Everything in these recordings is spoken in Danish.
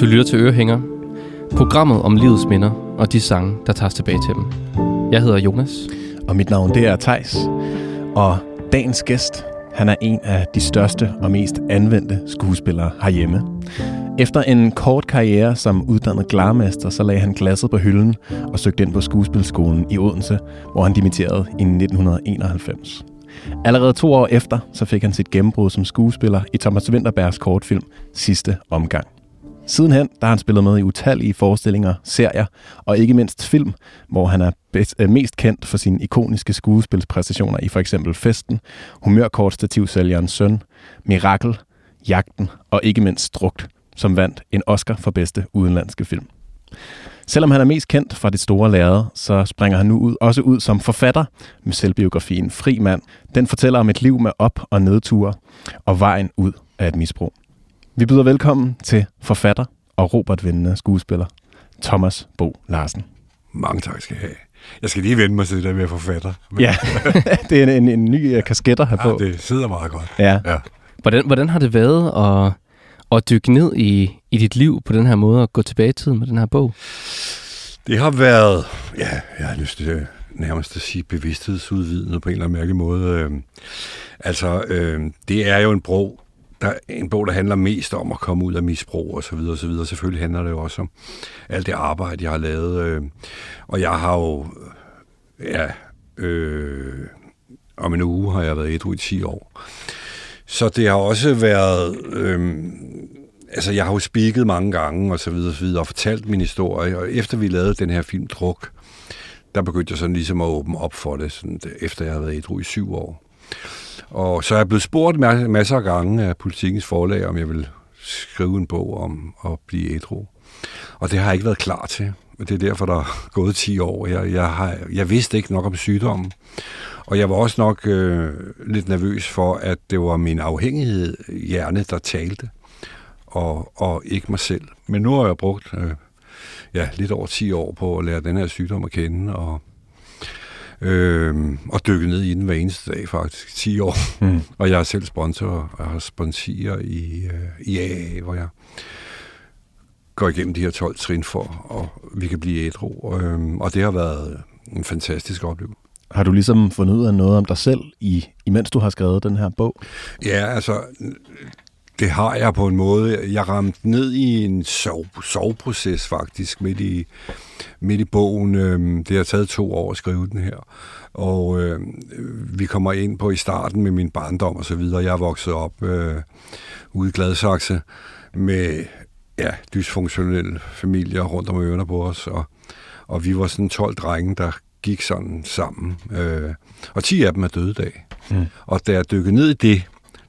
Du lytter til Ørehænger, programmet om livets minder og de sange, der tager tilbage til dem. Jeg hedder Jonas. Og mit navn det er Tejs. Og dagens gæst, han er en af de største og mest anvendte skuespillere herhjemme. Efter en kort karriere som uddannet glarmester, så lagde han glasset på hylden og søgte ind på skuespilskolen i Odense, hvor han dimitterede i 1991. Allerede to år efter, så fik han sit gennembrud som skuespiller i Thomas Winterbergs kortfilm Sidste Omgang. Sidenhen der har han spillet med i utallige forestillinger, serier og ikke mindst film, hvor han er bedst, øh, mest kendt for sine ikoniske skuespilspræstationer i for eksempel Festen, Humørkortstativsælgerens søn, Mirakel, Jagten og ikke mindst Strugt, som vandt en Oscar for bedste udenlandske film. Selvom han er mest kendt fra det store lærred, så springer han nu ud, også ud som forfatter med selvbiografien Fri Mand. Den fortæller om et liv med op- og nedture og vejen ud af et misbrug. Vi byder velkommen til forfatter og Robert-vindende skuespiller Thomas Bo Larsen. Mange tak skal jeg have. Jeg skal lige vende mig til det der med forfatter. Men... Ja, det er en, en, en ny uh, kasketter her på. Ja, det sidder meget godt. Ja. ja. Hvordan, hvordan har det været at, at dykke ned i, i dit liv på den her måde og gå tilbage i tiden med den her bog? Det har været, ja, jeg har lyst til det, nærmest at sige bevidsthedsudvidende på en eller anden mærkelig måde. Øh, altså, øh, det er jo en bog, der en bog, der handler mest om at komme ud af misbrug og så videre og så videre. Selvfølgelig handler det jo også om alt det arbejde, jeg har lavet. Øh, og jeg har jo, ja, øh, om en uge har jeg været ædru i 10 år. Så det har også været, øh, altså jeg har jo speaket mange gange og så videre og så videre og fortalt min historie. Og efter vi lavede den her film Druk, der begyndte jeg sådan ligesom at åbne op for det, sådan, efter jeg havde været ædru i syv år. Og så er jeg blevet spurgt masser af gange af politikens forlag, om jeg vil skrive en bog om at blive ædru. Og det har jeg ikke været klar til. Og det er derfor, der er gået 10 år. Jeg, jeg, har, jeg vidste ikke nok om sygdommen. Og jeg var også nok øh, lidt nervøs for, at det var min afhængighed, hjerne, der talte, og, og ikke mig selv. Men nu har jeg brugt øh, ja, lidt over 10 år på at lære den her sygdom at kende, og øh, og dykke ned i den hver eneste dag faktisk, 10 år. Mm. og jeg er selv sponsor, og har sponsorer i, øh, i AA, hvor jeg går igennem de her 12 trin for, og vi kan blive ædru. Øh, og det har været en fantastisk oplevelse. Har du ligesom fundet ud af noget om dig selv, i, imens du har skrevet den her bog? Ja, altså, det har jeg på en måde. Jeg ramte ned i en sov, soveproces faktisk midt i, midt i bogen. Øhm, det har taget to år at skrive den her. Og øh, vi kommer ind på i starten med min barndom og så videre. Jeg er vokset op øh, ude i Gladsaxe med ja, dysfunktionelle familier rundt om ørerne på os. Og, og vi var sådan 12 drenge, der gik sådan sammen. Øh, og 10 af dem er døde dag. Mm. Og da jeg dykkede ned i det,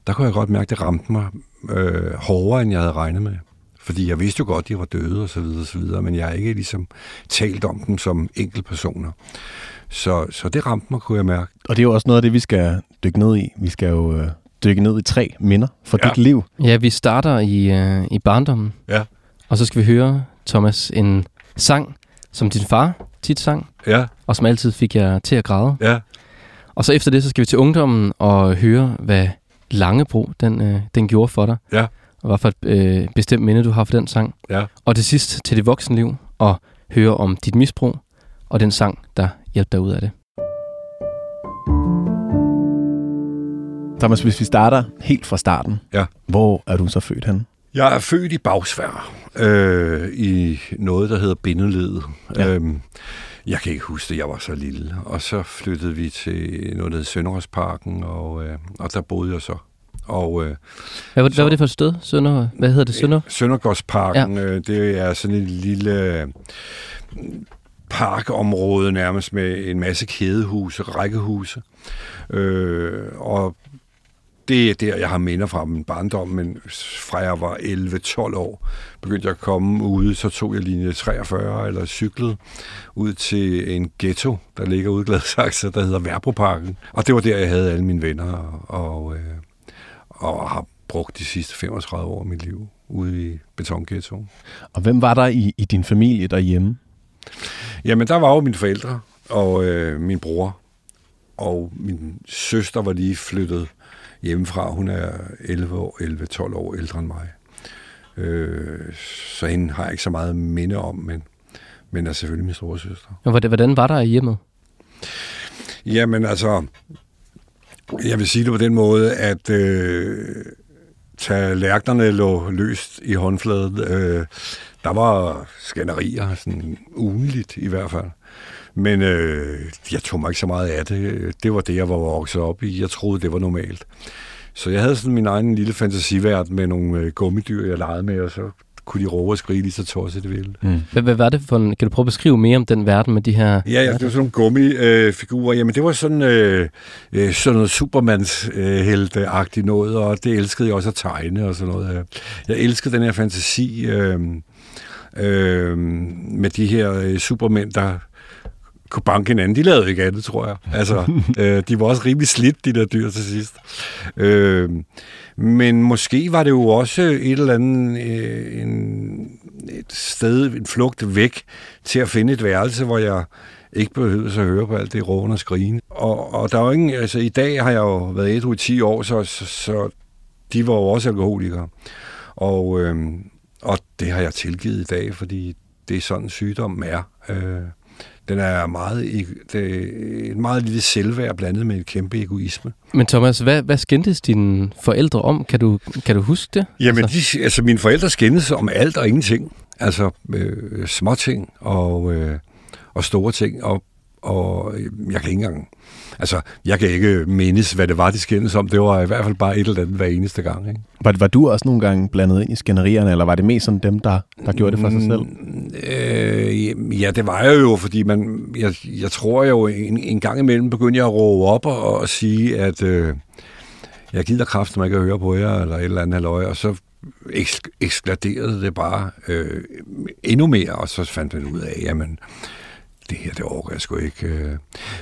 der kunne jeg godt mærke, at det ramte mig øh, hårdere, end jeg havde regnet med. Fordi jeg vidste jo godt, at de var døde og så videre, og så videre, men jeg har ikke ligesom talt om dem som enkeltpersoner. Så, så det ramte mig, kunne jeg mærke. Og det er jo også noget af det, vi skal dykke ned i. Vi skal jo øh, dykke ned i tre minder fra ja. dit liv. Ja, vi starter i, øh, i barndommen. Ja. Og så skal vi høre, Thomas, en sang, som din far tit sang. Ja. Og som altid fik jeg til at græde. Ja. Og så efter det, så skal vi til ungdommen og høre, hvad Langebro, den, øh, den gjorde for dig. Ja. Og hvad for et øh, bestemt minde, du har for den sang. Ja. Og til sidst til det voksenliv og høre om dit misbrug og den sang, der hjalp dig ud af det. Thomas, hvis vi starter helt fra starten, ja. hvor er du så født hen? Jeg er født i Bagsvær, øh, i noget, der hedder Bindeledet. Ja. Øhm, jeg kan ikke huske det, jeg var så lille. Og så flyttede vi til noget, der hed Sønderhavsparken, og, øh, og der boede jeg så. Og, øh, hvad, var, så, hvad var det for et sted? Sønder, hvad hedder det? Sønder? Søndergårdsparken, ja. øh, det er sådan et lille parkområde nærmest med en masse kædehuse, rækkehuse. Øh, og det er der, jeg har minder fra min barndom, men fra jeg var 11-12 år, begyndte jeg at komme ude, så tog jeg linje 43 eller cyklede ud til en ghetto, der ligger ude i Gladsaxe, der hedder Værbroparken. Og det var der, jeg havde alle mine venner, og, øh, og har brugt de sidste 35 år af mit liv ude i betonghettoen. Og hvem var der i, i din familie derhjemme? Jamen, der var jo mine forældre og øh, min bror. Og min søster var lige flyttet hjemmefra. Hun er 11 år, 11-12 år ældre end mig. Øh, så hende har jeg ikke så meget minde om, men, men er selvfølgelig min store søster. Og hvordan, hvordan var der i hjemmet? Jamen altså, jeg vil sige det på den måde, at øh, tallerkenerne lå løst i håndfladen. Øh, der var skænderier, sådan ugenligt i hvert fald. Men øh, jeg tog mig ikke så meget af det. Det var det, jeg var vokset op i. Jeg troede, det var normalt. Så jeg havde sådan min egen lille fantasiverden med nogle øh, gummidyr, jeg legede med, og så kunne de råbe og skrige lige så tosset det ville. Mm. Hvad, var det for en, kan du prøve at beskrive mere om den verden med de her... Ja, ja det var sådan nogle gummifigurer. Jamen, det var sådan, øh, øh, sådan noget Supermans øh, agtigt noget, og det elskede jeg også at tegne og sådan noget. Jeg elskede den her fantasi øh, øh, med de her øh, supermænd, der kunne banke hinanden. De lavede ikke andet, tror jeg. Altså, øh, de var også rimelig slidt, de der dyr til sidst. Øh, men måske var det jo også et eller andet øh, en, et sted, en flugt væk til at finde et værelse, hvor jeg ikke behøvede at høre på alt det rån og skrigen. Og, og der er jo ingen, altså i dag har jeg jo været ædru i 10 år, så, så, så de var jo også alkoholikere. Og, øh, og det har jeg tilgivet i dag, fordi det er sådan sygdom er. Øh, den er meget, et meget lille selvværd blandet med et kæmpe egoisme. Men Thomas, hvad, hvad skændtes dine forældre om? Kan du, kan du huske det? Jamen, altså? De, altså mine forældre skændes om alt og ingenting. Altså øh, småting og, øh, og store ting. Og, og jeg kan ikke engang Altså, jeg kan ikke mindes, hvad det var, de skændes om. Det var i hvert fald bare et eller andet hver eneste gang. Ikke? Var, var du også nogle gange blandet ind i skænderierne, eller var det mest sådan dem, der, der gjorde det for sig selv? Mm, øh, ja, det var jeg jo, fordi man, jeg, jeg tror jo, en, en gang imellem begyndte jeg at råbe op og, og sige, at øh, jeg gider kraft, man ikke at høre på jer, eller et eller andet halvøje, og så ekskluderede det bare øh, endnu mere, og så fandt man ud af, jamen, det her, det overgår jeg sgu ikke. Øh.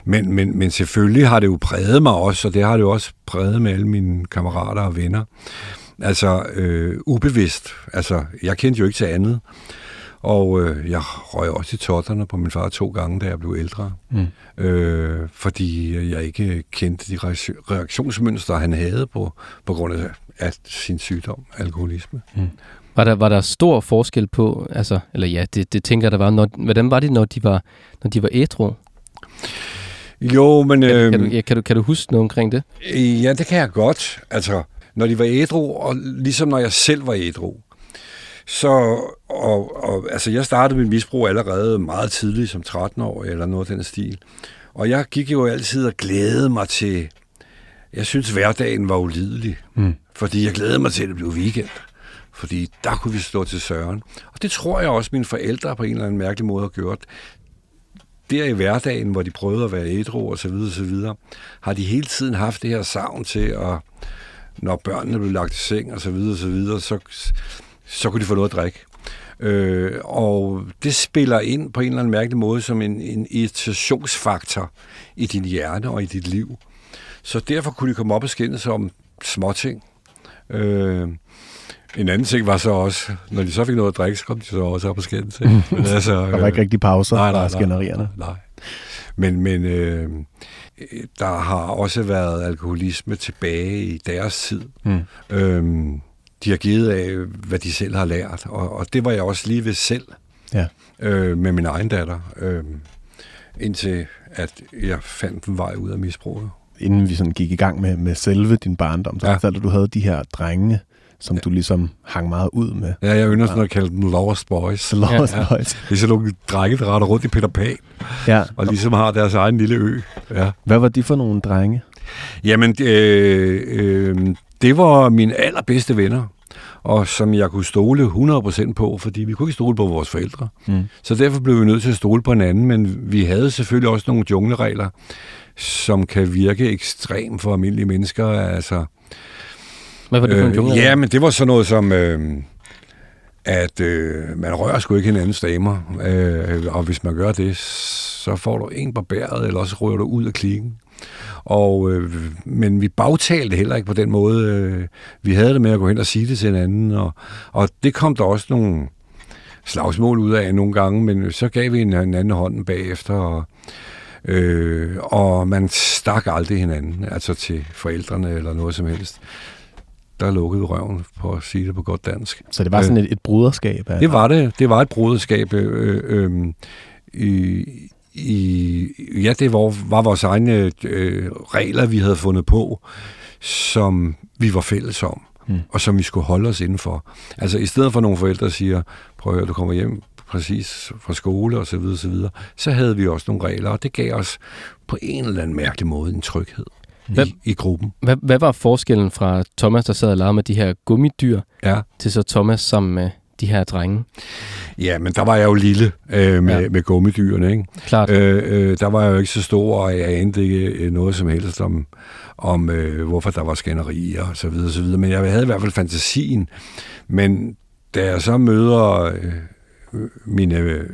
Men, men, men selvfølgelig har det jo præget mig også, og det har det jo også præget med alle mine kammerater og venner. Altså, øh, ubevidst. Altså, jeg kendte jo ikke til andet. Og øh, jeg røg også i totterne på min far to gange, da jeg blev ældre. Mm. Øh, fordi jeg ikke kendte de reaktionsmønstre, han havde på, på grund af, af sin sygdom, alkoholisme. Mm. Var der, var der stor forskel på, altså, eller ja, det, det tænker jeg, der var, når, hvordan var det, når de var, når de var ædru? Jo, men... Kan, øh, kan, du, ja, kan, du, kan du huske noget omkring det? Ja, det kan jeg godt. Altså, når de var ædru, og ligesom når jeg selv var ædru, så, og, og, altså, jeg startede min misbrug allerede meget tidligt, som 13 år eller noget af den stil. Og jeg gik jo altid og glædede mig til, jeg synes, hverdagen var ulidelig. Mm. Fordi jeg glædede mig til, at det blev weekend fordi der kunne vi stå til søren. Og det tror jeg også, mine forældre på en eller anden mærkelig måde har gjort. Der i hverdagen, hvor de prøvede at være ædru og så videre, så videre, har de hele tiden haft det her savn til at, når børnene blev lagt i seng og så videre, så videre, så, så kunne de få noget at drikke. Øh, og det spiller ind på en eller anden mærkelig måde som en, en irritationsfaktor i din hjerne og i dit liv. Så derfor kunne de komme op og skændes om småting. Øh, en anden ting var så også, når de så fik noget at drikke, så kom de så også op og skændes. Men altså, der var ikke rigtig pauser nej, nej, skænderierne. Nej, nej. Men, men øh, der har også været alkoholisme tilbage i deres tid. Mm. Øhm, de har givet af, hvad de selv har lært. Og, og det var jeg også lige ved selv ja. øh, med min egen datter. Øh, indtil at jeg fandt en vej ud af misbruget. Inden vi sådan gik i gang med, med selve din barndom, så ja. fortalte du, du havde de her drenge, som ja. du ligesom hang meget ud med. Ja, jeg ynder sådan at kalde dem Lost Boys. Lost ja, Boys. Det er sådan nogle drenge, der retter rundt i Peter Pan, ja. og ligesom har deres egen lille ø. Ja. Hvad var de for nogle drenge? Jamen, øh, øh, det var mine allerbedste venner, og som jeg kunne stole 100% på, fordi vi kunne ikke stole på vores forældre. Mm. Så derfor blev vi nødt til at stole på hinanden, men vi havde selvfølgelig også nogle jungleregler, som kan virke ekstrem for almindelige mennesker. Altså, hvad var det for en jungle? Øh, ja, men det var sådan noget som... Øh, at øh, man rører sgu ikke hinandens damer, øh, og hvis man gør det, så får du en på bæret, eller også rører du ud af klikken. Og, øh, men vi bagtalte heller ikke på den måde. Øh, vi havde det med at gå hen og sige det til hinanden, og, og det kom der også nogle slagsmål ud af nogle gange, men så gav vi en, en anden hånd bagefter, og, øh, og man stak aldrig hinanden, altså til forældrene eller noget som helst der lukkede røven, på at sige det på godt dansk. Så det var sådan et, et bruderskab? Af, det var det. Det var et bruderskab. Øh, øh, i, i, ja, det var, var vores egne øh, regler, vi havde fundet på, som vi var fælles om, mm. og som vi skulle holde os indenfor. Altså i stedet for nogle forældre siger, prøv at høre, du kommer hjem præcis fra skole og så videre, så videre, så havde vi også nogle regler, og det gav os på en eller anden mærkelig måde en tryghed hvad, i, i gruppen. Hvad, hvad var forskellen fra Thomas, der sad og lavede med de her gummidyr, ja. til så Thomas sammen med de her drenge? Ja, men der var jeg jo lille øh, med, ja. med gummidyrene, ikke? Klart. Øh, øh, der var jeg jo ikke så stor, og jeg anede ikke øh, noget som helst om, om øh, hvorfor der var skænderier og så videre, så videre. Men jeg havde i hvert fald fantasien. Men da jeg så møder øh, mine øh,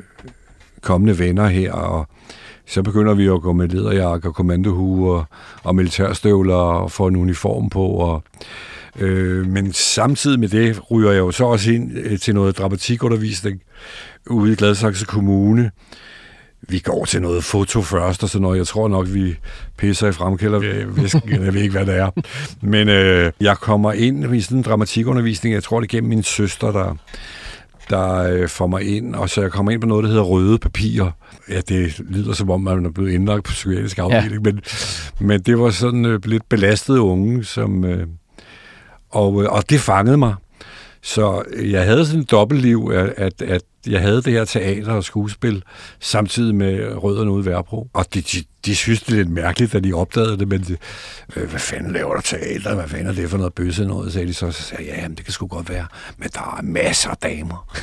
kommende venner her, og så begynder vi at gå med lederjakker, og kommandohue og, og militærstøvler og få en uniform på. Og, øh, men samtidig med det ryger jeg jo så også ind øh, til noget dramatikundervisning ude i Gladsaxe Kommune. Vi går til noget foto først, og så noget. Jeg tror nok, vi pisser i fremkælder. Jeg ved ikke, hvad det er. Men øh, jeg kommer ind i sådan en dramatikundervisning. Jeg tror, det er gennem min søster, der, der øh, får mig ind, og så jeg kommer ind på noget, der hedder røde papirer. Ja, det lyder som om, man er blevet indlagt på psykiatrisk afdeling, ja. men, men det var sådan øh, lidt belastet unge, som, øh, og, øh, og det fangede mig. Så jeg havde sådan et dobbeltliv, at, at, at jeg havde det her teater og skuespil, samtidig med rødderne ude i Værbro. Og de, de, synes, det er lidt mærkeligt, da de opdagede det, men de, øh, hvad fanden laver du teater? Hvad fanden er det for noget bøsse noget? Sagde de så, så sagde jeg, ja, det kan sgu godt være, men der er masser af damer.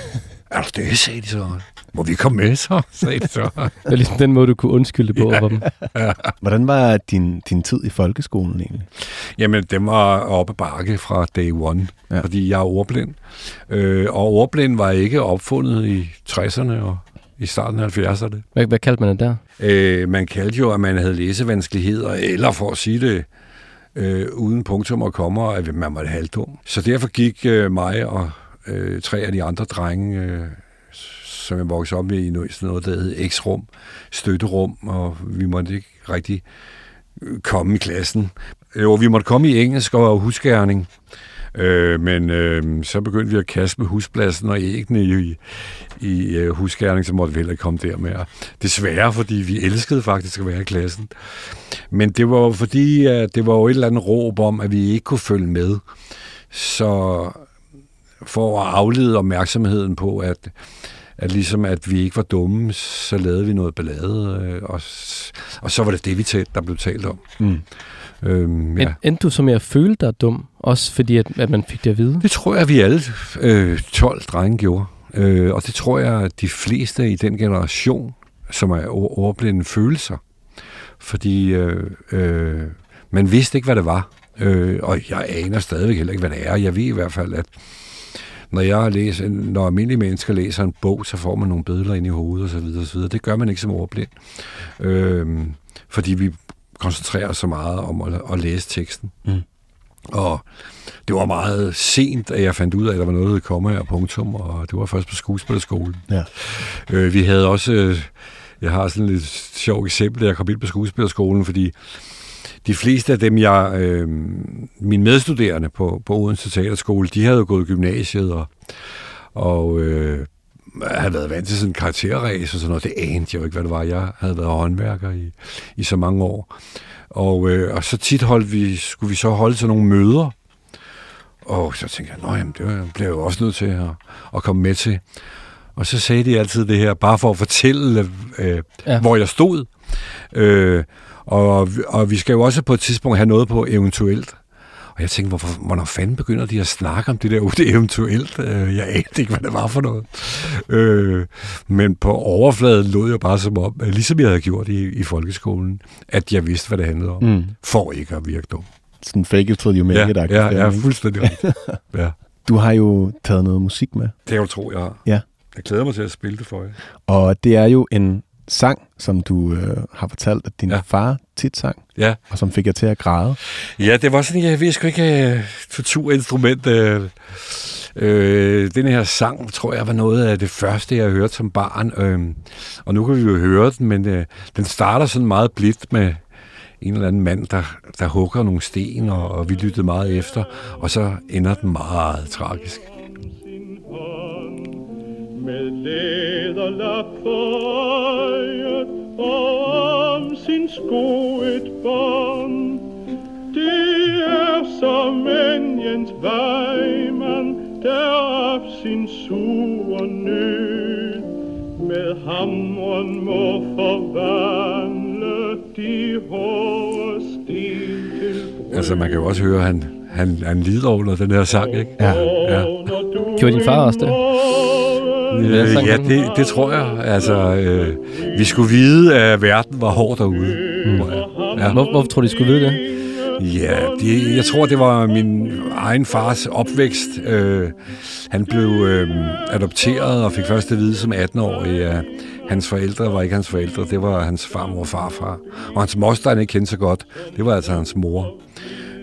er du det, sagde de så. Må vi komme med så, sagde de så. det er ligesom den måde, du kunne undskylde på ja. over dem. Ja. Hvordan var din, din tid i folkeskolen egentlig? Jamen, det var oppe bakke fra day one, ja. fordi jeg er ordblind. Øh, og ordblind var ikke opfundet i 60'erne og i starten af 70'erne. Hvad, hvad kaldte man det der? Øh, man kaldte jo, at man havde læsevanskeligheder, eller for at sige det øh, uden punktum og kommer, at man var halvdum. Så derfor gik øh, mig og øh, tre af de andre drenge, øh, som jeg voksede op med i sådan noget, der hed X-rum, støtterum, og vi måtte ikke rigtig øh, komme i klassen. Jo, vi måtte komme i engelsk og husgærning. Øh, men øh, så begyndte vi at kaste med huspladsen og æggene i, i øh, huskærning, så måtte vi heller ikke komme der med. Desværre, fordi vi elskede faktisk at være i klassen. Men det var jo fordi, at det var jo et eller andet råb om, at vi ikke kunne følge med. Så for at aflede opmærksomheden på, at, at ligesom at vi ikke var dumme, så lavede vi noget ballade, øh, og, og så var det det, vi tæt, der blev talt om. Mm. Øhm, ja. Endte du så med at føle dig dum, også fordi at, at man fik det at vide? Det tror jeg, vi alle øh, 12 drenge gjorde. Øh, og det tror jeg, at de fleste i den generation, som er overblinde, følelser. Fordi øh, øh, man vidste ikke, hvad det var. Øh, og jeg aner stadigvæk heller ikke, hvad det er. Jeg ved i hvert fald, at når jeg læser, når almindelige mennesker læser en bog, så får man nogle billeder ind i hovedet osv. osv. Det gør man ikke som ordblind. Øh, fordi vi koncentrerer os så meget om at, at læse teksten. Mm. Og det var meget sent, at jeg fandt ud af, at der var noget, der komme og punktum, og det var først på skuespillerskolen. Ja. Øh, vi havde også, øh, jeg har sådan et lidt sjovt eksempel, da jeg kom ind på skuespillerskolen, fordi de fleste af dem, jeg, øh, mine medstuderende på, på Odense Teaterskole, de havde jo gået i gymnasiet, og, og øh, havde været vant til sådan en karakterræs og sådan noget. Det anede jeg jo ikke, hvad det var. Jeg havde været håndværker i, i så mange år. Og, øh, og så tit holdt vi, skulle vi så holde til nogle møder. Og så tænkte jeg, nej, det bliver jeg jo også nødt til at, at komme med til. Og så sagde de altid det her, bare for at fortælle, øh, ja. hvor jeg stod. Øh, og, og vi skal jo også på et tidspunkt have noget på eventuelt. Og jeg tænkte, hvorfor, hvornår fanden begynder de at snakke om det der det eventuelt? Øh, jeg anede ikke, hvad det var for noget. Øh, men på overfladen lød jeg bare som om, ligesom jeg havde gjort i, i folkeskolen, at jeg vidste, hvad det handlede om. Mm. For ikke at virke dum. Sådan fake it till you make it. Ja, ja, ja, fuldstændig ja. Du har jo taget noget musik med. Det kan du tro, jeg har. Ja. Jeg glæder mig til at spille det for jer. Og det er jo en sang, som du øh, har fortalt, at din ja. far tit sang, ja. og som fik jeg til at græde. Ja, det var sådan, jeg ved sgu ikke, uh, torturinstrument. Uh, øh, den her sang, tror jeg, var noget af det første, jeg hørte som barn. Uh, og nu kan vi jo høre den, men uh, den starter sådan meget blidt med en eller anden mand, der, der hugger nogle sten, og, og vi lyttede meget efter, og så ender den meget tragisk. Med læderlap for øjet og om sin sko et bånd. Det er som en Jens Weimann, der op sin sure nød med hamren må forvandle de hårde sten til brød. Altså, man kan jo også høre, at han, han, han lider under den her sang, ikke? Ja. Ja. Gjorde din far også det? Øh, sang ja, det, det tror jeg. Altså, øh, vi skulle vide, at verden var hård derude. Mm. Ja. Hvor, hvorfor tror du, de skulle vide det? Ja, det, jeg tror, det var min egen fars opvækst. Øh, han blev øh, adopteret og fik først at vide som 18-årig, at hans forældre var ikke hans forældre. Det var hans farmor og farfar. Og hans moster, han ikke kendte så godt, det var altså hans mor.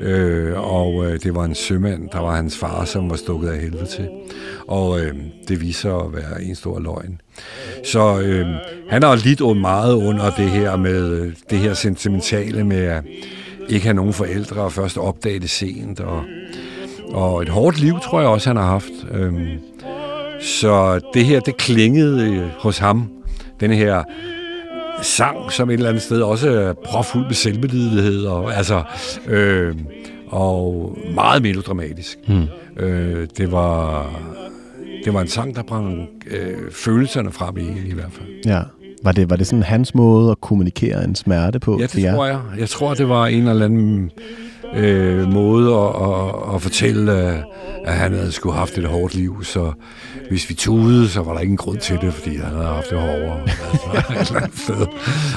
Øh, og øh, det var en sømand, der var hans far, som var stukket af helvede til. Og øh, det viser at være en stor løgn. Så øh, han har lidt meget under det her med øh, det her sentimentale med at ikke have nogen forældre og først opdage det sent. Og, og et hårdt liv, tror jeg også, han har haft. Øh, så det her, det klingede øh, hos ham. Den her sang, som et eller andet sted også er propfuld med selvbelidelighed. Og, altså, øh, og meget melodramatisk. Hmm. Øh, det var... Det var en sang, der brang øh, følelserne frem i i hvert fald. Ja. Var det, var det sådan hans måde at kommunikere en smerte på Ja, det tror jeg. Jeg tror, det var en eller anden øh, måde at, at, at fortælle, at, at han havde skulle haft et hårdt liv, så hvis vi tudede, så var der ingen grund til det, fordi han havde haft det hårdere. Altså, et sted.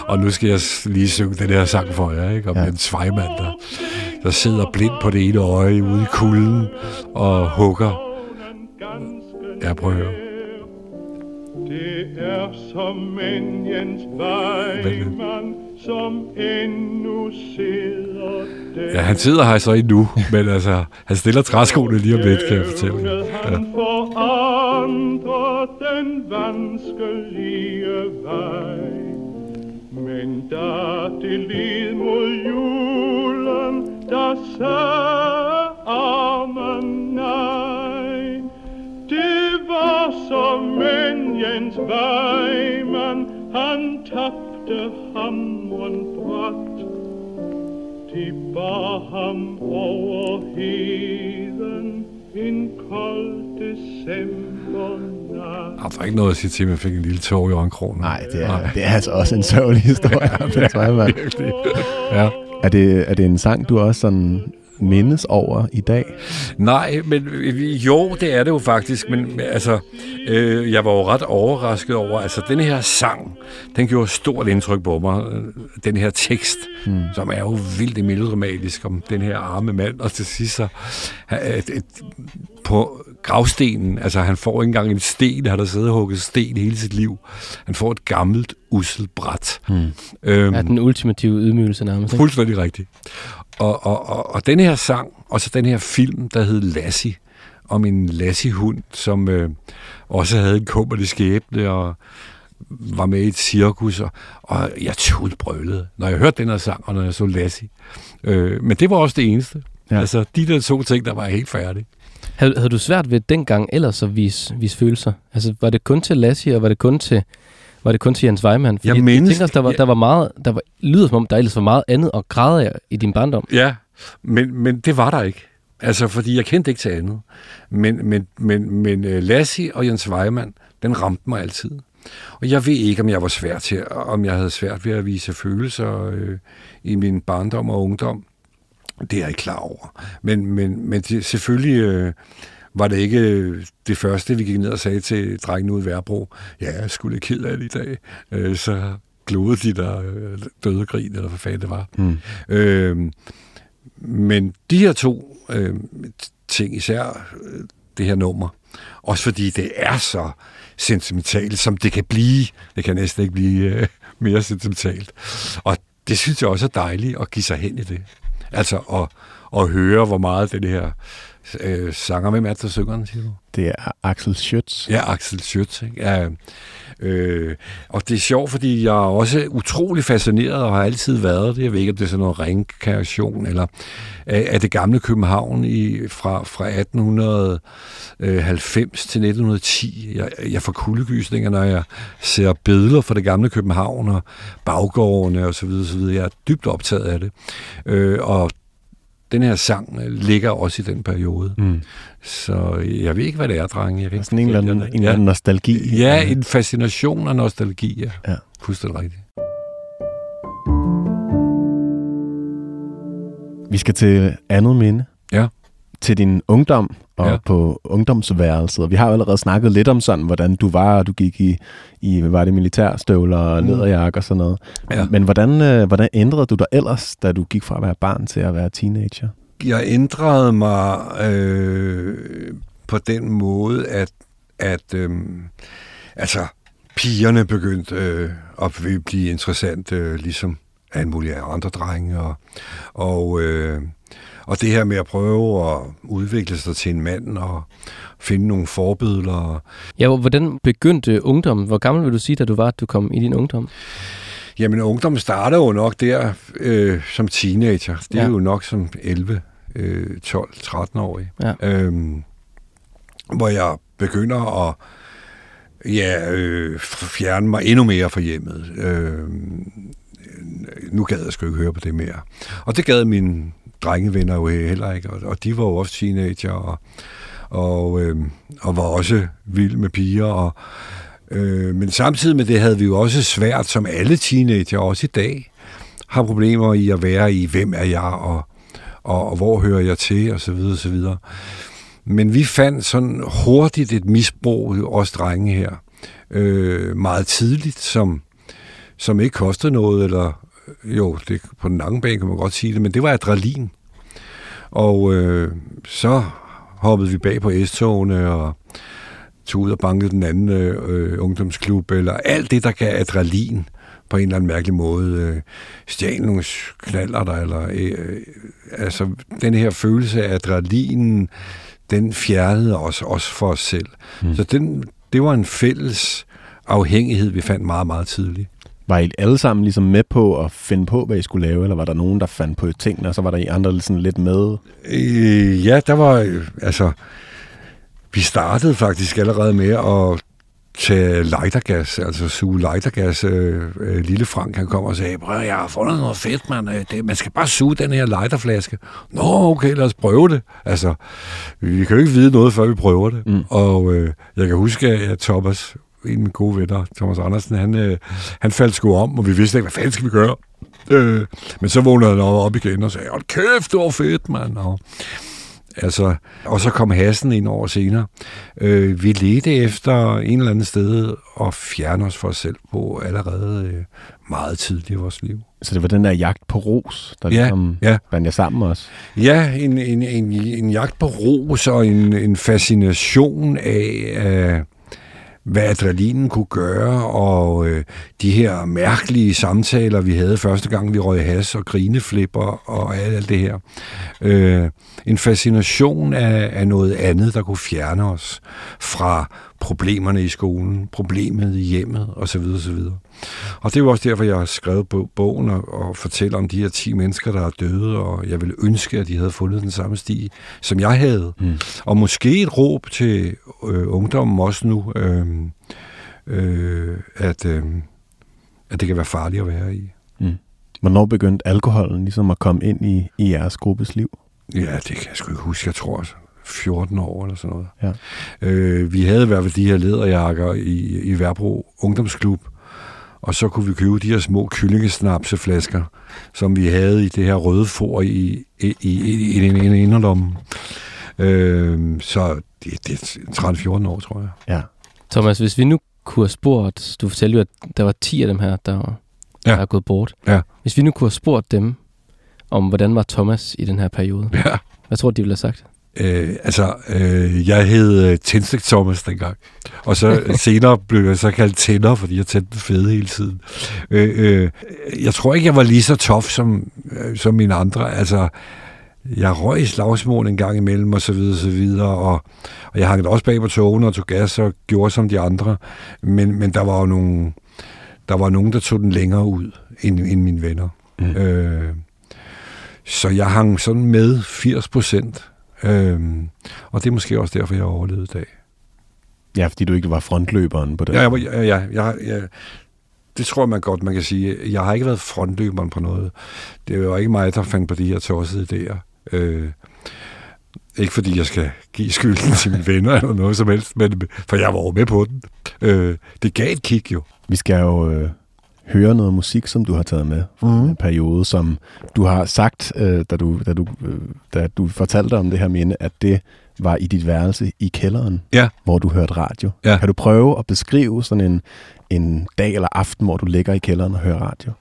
Og nu skal jeg lige synge den her sang for jer, ikke? om ja. en svejmand, der, der sidder blind på det ene øje ude i kulden og hugger. Ja, prøv at høre. Det er som en Jens Weimann, som endnu sidder der. Ja, han sidder her så endnu, men altså, han stiller træskoene lige om lidt, kan jeg fortælle Ja. Han forandrer den vanskelige vej. Men da det led mod julen, der sagde armen nej. Det var som en Jens Weimann, han tabte hamren bræt. De bar ham over heden en kold decembernat. Der er ikke noget at sige til, at man fik en lille tår i øjenkrogen. Nej, det er, det er altså også en sørgelig historie. ja, det er virkelig. Ja. er, det, er det en sang, du også sådan mindes over i dag? Nej, men øh, jo, det er det jo faktisk, men altså, øh, jeg var jo ret overrasket over, altså den her sang, den gjorde stort indtryk på mig. Øh, Den her tekst, mm. som er jo vildt melodramatisk om den her arme mand, og til sidst så, at, at, på gravstenen, altså han får ikke engang en sten, han har siddet og hugget sten hele sit liv. Han får et gammelt, usselt bræt. Mm. Øhm, Ja, den ultimative ydmygelse nærmest. Ikke? Fuldstændig rigtigt. Og, og, og, og den her sang, og så den her film, der hed Lassie, om en Lassie-hund, som øh, også havde en kummerlig skæbne, og var med i et cirkus, og, og jeg tudbrølede, når jeg hørte den her sang, og når jeg så Lassie. Øh, men det var også det eneste. Ja. Altså, de der to ting, der var helt færdige. Havde, havde du svært ved dengang ellers at vise, vise følelser? Altså, var det kun til Lassie, og var det kun til, var det kun til Jens Weimann? Fordi Jeg jeg mindes- tænker også, der var, der var meget, der var, lyder som om, der ellers var meget andet at græde af i din barndom. Ja, men, men det var der ikke. Altså, fordi jeg kendte ikke til andet. Men, men, men, men uh, Lassie og Jens Weimann, den ramte mig altid. Og jeg ved ikke, om jeg var svær til, om jeg havde svært ved at vise følelser øh, i min barndom og ungdom. Det er jeg ikke klar over. Men, men, men det, selvfølgelig øh, var det ikke øh, det første, vi gik ned og sagde til drengen ude i Værbro. Ja, jeg skulle ked af det i dag. Øh, så glodede de der øh, døde grin, eller hvad fanden det var. Mm. Øh, men de her to øh, ting, især øh, det her nummer, også fordi det er så sentimentalt, som det kan blive. Det kan næsten ikke blive øh, mere sentimentalt. Og det synes jeg også er dejligt at give sig hen i det. Altså at, at høre, hvor meget den her øh, sanger, hvem er det, der synger den, siger du? Det er Axel Schütz. Ja, Axel Schütz. Ikke? Ja, øh, og det er sjovt, fordi jeg er også utrolig fascineret og har altid været det. Jeg ved ikke, om det er sådan noget reinkarnation eller af, af det gamle København i, fra, fra 1890 til 1910. Jeg, jeg får kuldegysninger, når jeg ser billeder fra det gamle København og baggårdene og så videre, så videre. Jeg er dybt optaget af det. Øh, og den her sang ligger også i den periode. Mm. Så jeg ved ikke, hvad det er, drenge. Jeg kan Sådan en eller anden, en eller anden nostalgi. Ja, en fascination og nostalgi, ja. Ja. Fuldstændig rigtigt. Vi skal til andet minde. Til din ungdom og Ja. på ungdomsværelset. Vi har jo allerede snakket lidt om sådan, hvordan du var, og du gik i, i hvad var det, militærstøvler og Mm. læderjakke og sådan noget. Ja. Men hvordan, øh, hvordan ændrede du dig ellers, da du gik fra at være barn til at være teenager? Jeg ændrede mig øh, på den måde, at, at øh, altså, pigerne begyndte øh, at blive interessant, øh, ligesom alle mulige andre drenge. Og, og, øh, og det her med at prøve at udvikle sig til en mand og finde nogle forbilleder. Ja, hvor- hvordan begyndte ungdommen? Hvor gammel vil du sige, da du var, at du kom i din ungdom? Jamen, ungdommen starter jo nok der øh, som teenager. Det er Ja. jo nok som 11, øh, 12, 13-årig. Ja. Øhm, hvor jeg begynder at ja, øh, fjerne mig endnu mere fra hjemmet. Øh, nu gad jeg sgu ikke høre på det mere. Og det gad mine drengevenner jo heller ikke, og, og de var jo også teenager, og, og, øh, og var også vild med piger, og, øh, men samtidig med det havde vi jo også svært, som alle teenager, også i dag, har problemer i at være i, hvem er jeg, og, og, og hvor hører jeg til, og så videre, og så videre. Men vi fandt sådan hurtigt et misbrug, os drenge her, øh, meget tidligt, som, som ikke kostede noget, eller jo, det, på den lange bane kan man godt sige det, men det var adrenalin. Og øh, så hoppede vi bag på S-togene og tog ud og bankede den anden øh, ungdomsklub, eller alt det, der gav adrenalin på en eller anden mærkelig måde. Øh, stjal nogle knaller der, eller øh, altså den her følelse af adrenalinen, den fjernede os også for os selv. Mm. Så den, det var en fælles afhængighed, vi fandt meget, meget tidligt. Var I alle sammen ligesom med på at finde på, hvad I skulle lave, eller var der nogen, der fandt på tingene, og så var der I andre sådan lidt med? Øh, ja, der var, øh, altså, vi startede faktisk allerede med at tage lightergas, altså suge lightergas. Øh, øh, lille Frank, han kom og sagde, prøv, jeg har fundet noget fedt, man. Øh, Det, man skal bare suge den her lighterflaske. Nå, okay, lad os prøve det. Altså, vi kan jo ikke vide noget, før vi prøver det. Mm. Og øh, jeg kan huske, at Thomas, en af mine gode venner, Thomas Andersen, han, øh, han faldt sgu om, og vi vidste ikke, hvad fanden skal vi gøre? Øh, men så vågnede han op igen og sagde, hold kæft, det var fedt, mand. Og, altså, og så kom hassen ind over senere. Øh, vi ledte efter en eller anden sted at fjerne os for os selv på allerede øh, meget tidligt i vores liv. Så det var den der jagt på ros, der Ja, ligesom ja. bandt jer sammen også. Ja, en, en, en, en jagt på ros og en, en fascination af, øh, hvad adrenalinen kunne gøre, og øh, de her mærkelige samtaler, vi havde første gang, vi røg has og grineflipper og alt, alt det her. Øh, en fascination af, af noget andet, der kunne fjerne os fra problemerne i skolen, problemet i hjemmet osv. osv. Og det er jo også derfor, jeg har skrevet bo- bogen og, og fortæller om de her 10 mennesker, der er døde, og jeg ville ønske, at de havde fundet den samme sti, som jeg havde. Mm. Og måske et råb til øh, ungdommen også nu, øh, øh, at, øh, at det kan være farligt at være i. Mm. Hvornår begyndte alkoholen ligesom at komme ind i, i jeres gruppes liv? Ja, det kan jeg sgu ikke huske. Jeg tror 14 år eller sådan noget. Ja. Øh, vi havde i hvert fald de her læderjakker i, i Værbro Ungdomsklub, og så kunne vi købe de her små kyllingesnapseflasker, som vi havde i det her røde for i, i, i, i, i en inderlomme. Øh, så det, det er 13-14 år, tror jeg. Ja. Thomas, hvis vi nu kunne have spurgt, du fortalte jo, at der var 10 af dem her, der, var, Ja. der er gået bort. Ja. Hvis vi nu kunne have spurgt dem, om hvordan var Thomas i den her periode, Ja. hvad tror du, de ville have sagt? Øh, altså, øh, jeg hed øh, Tændstik Thomas dengang. Og så senere blev jeg så kaldt Tænder, fordi jeg tændte fede hele tiden. Øh, øh, jeg tror ikke, jeg var lige så tof som, øh, som mine andre. Altså, jeg røg i slagsmål en gang imellem, og så videre, og så videre, og, og jeg hang også bag på togene og tog gas og gjorde som de andre, men, men der var jo nogle, der var nogen, der tog den længere ud end, end mine venner. Mm. Øh, så jeg hang sådan med 80 procent, øh, og det er måske også derfor, jeg har overlevet i dag. Ja, fordi du ikke var frontløberen på det. Ja, ja, ja, jeg, jeg, det tror man godt, man kan sige. Jeg har ikke været frontløberen på noget. Det var ikke mig, der fandt på de her tossede idéer. Øh, ikke fordi jeg skal give skylden til mine venner eller noget som helst, men for jeg var over med på den. Øh, det gav et kick jo. Vi skal jo øh, høre noget musik, som du har taget med for mm. en periode, som du har sagt, øh, da, du, da, du, øh, da du fortalte om det her minde, at det var i dit værelse i kælderen, ja. hvor du hørte radio. Ja. Kan du prøve at beskrive sådan en, en dag eller aften, hvor du ligger i kælderen og hører radio?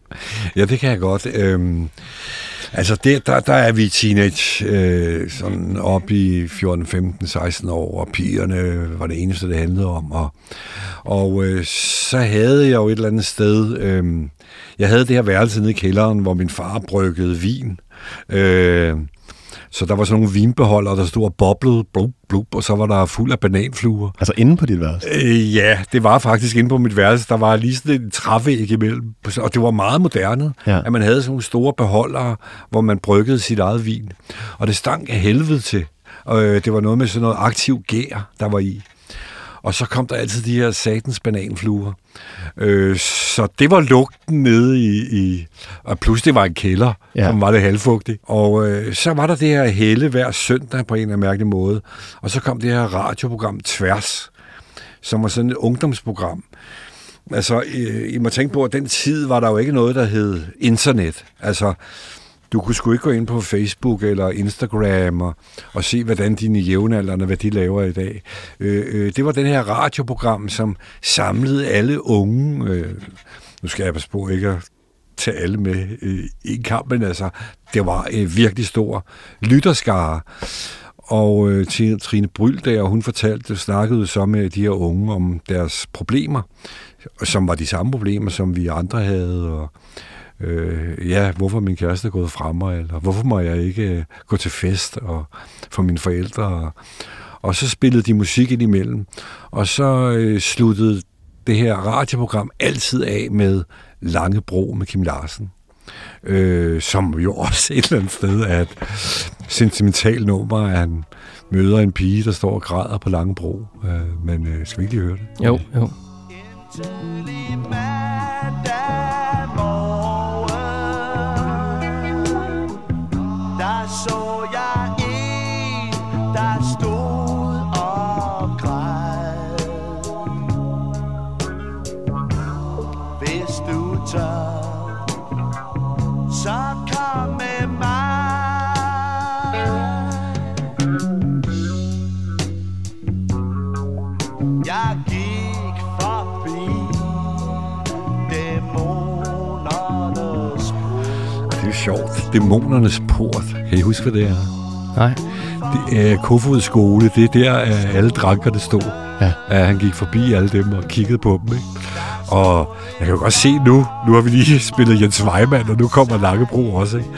Ja, det kan jeg godt. Øhm, altså, det, der, der er vi teenage, øh, sådan op i 14, 15, 16 år, og pigerne var det eneste, det handlede om. Og, og øh, så havde jeg jo et eller andet sted, øh, jeg havde det her værelse nede i kælderen, hvor min far bryggede vin. Øh, så der var sådan nogle vinbeholder, der stod og boblede, blub, blub, og så var der fuld af bananfluer. Altså inde på dit værelse? Øh, ja, det var faktisk inde på mit værelse. Der var lige sådan en trævæg imellem, og det var meget moderne, ja. at man havde sådan nogle store beholdere, hvor man bryggede sit eget vin. Og det stank af helvede til. Og øh, det var noget med sådan noget aktiv gær, der var i. Og så kom der altid de her satans bananfluer. Øh, så det var lugten nede i, i... Og det var en kælder, ja. som var det halvfugtigt. Og øh, så var der det her helle hver søndag på en eller anden mærkelig måde. Og så kom det her radioprogram Tværs, som var sådan et ungdomsprogram. Altså, I, I må tænke på, at den tid var der jo ikke noget, der hed internet. Altså, du kunne sgu ikke gå ind på Facebook eller Instagram og, og se, hvordan dine jævnaldrende, hvad de laver i dag. Øh, øh, det var den her radioprogram, som samlede alle unge. Øh, nu skal jeg passe på ikke at tage alle med øh, i en altså, det var øh, virkelig stor lytterskare. Og øh, Trine Bryl der, hun fortalte, snakkede så med de her unge om deres problemer, som var de samme problemer, som vi andre havde, og øh, ja, hvorfor min kæreste er gået fra mig, eller hvorfor må jeg ikke øh, gå til fest og for mine forældre. Og, og så spillede de musik ind imellem, og så øh, sluttede det her radioprogram altid af med Langebro med Kim Larsen. Øh, som jo også et eller andet sted er et sentimentalt nummer, at han møder en pige, der står og græder på Langebro. Øh, men øh, skal vi ikke lige høre det? Jo, jo. Sjovt. Dæmonernes port. Kan I huske, hvad det er? Nej. Det er Kofods skole. Det er der, alle drankerne stod. Ja. At han gik forbi alle dem og kiggede på dem. Ikke? Og jeg kan jo godt se nu, nu har vi lige spillet Jens Weimann, og nu kommer Langebro også. Ikke?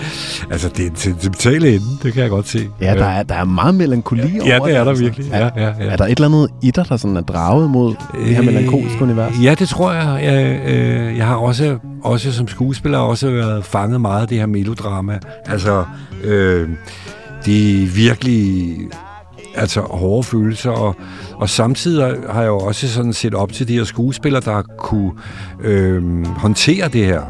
Altså, det er en sentimental ende, det kan jeg godt se. Ja, der er, der er meget melankoli over Ja, det er der altså. virkelig. Ja, ja, ja. Er der et eller andet i dig, der sådan er draget mod øh, det her melankolske univers? Ja, det tror jeg. Jeg, øh, jeg har også, også som skuespiller også været fanget meget af det her melodrama. Altså, øh, det er virkelig altså hårde følelser, og, og samtidig har jeg jo også sådan set op til de her skuespillere, der kunne øh, håndtere det her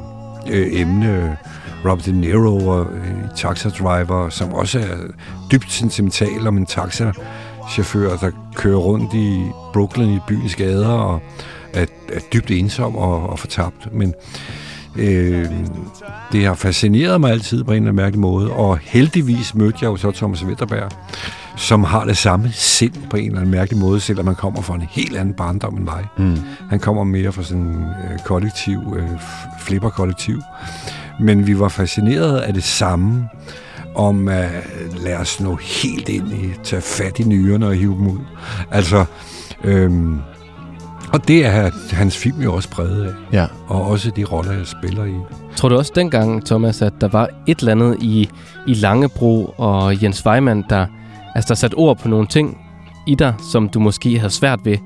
øh, emne. Robert De Niro og øh, Taxa Driver, som også er dybt sentimental om en taxachauffør, der kører rundt i Brooklyn i byens gader og er, er dybt ensom og, og fortabt. Men øh, det har fascineret mig altid på en eller anden mærkelig måde, og heldigvis mødte jeg jo så Thomas Witterberg, som har det samme sind på en eller anden mærkelig måde, selvom man kommer fra en helt anden barndom end mig. Mm. Han kommer mere fra sådan en øh, kollektiv, øh, flipperkollektiv. Men vi var fascineret af det samme, om at lade os nå helt ind i, tage fat i nyrerne og hive dem ud. Altså, øhm, Og det er hans film jo også præget af. Ja. Og også de roller, jeg spiller i. Tror du også dengang, Thomas, at der var et eller andet i, i Langebro og Jens Weimann, der, altså der satte ord på nogle ting i dig, som du måske havde svært ved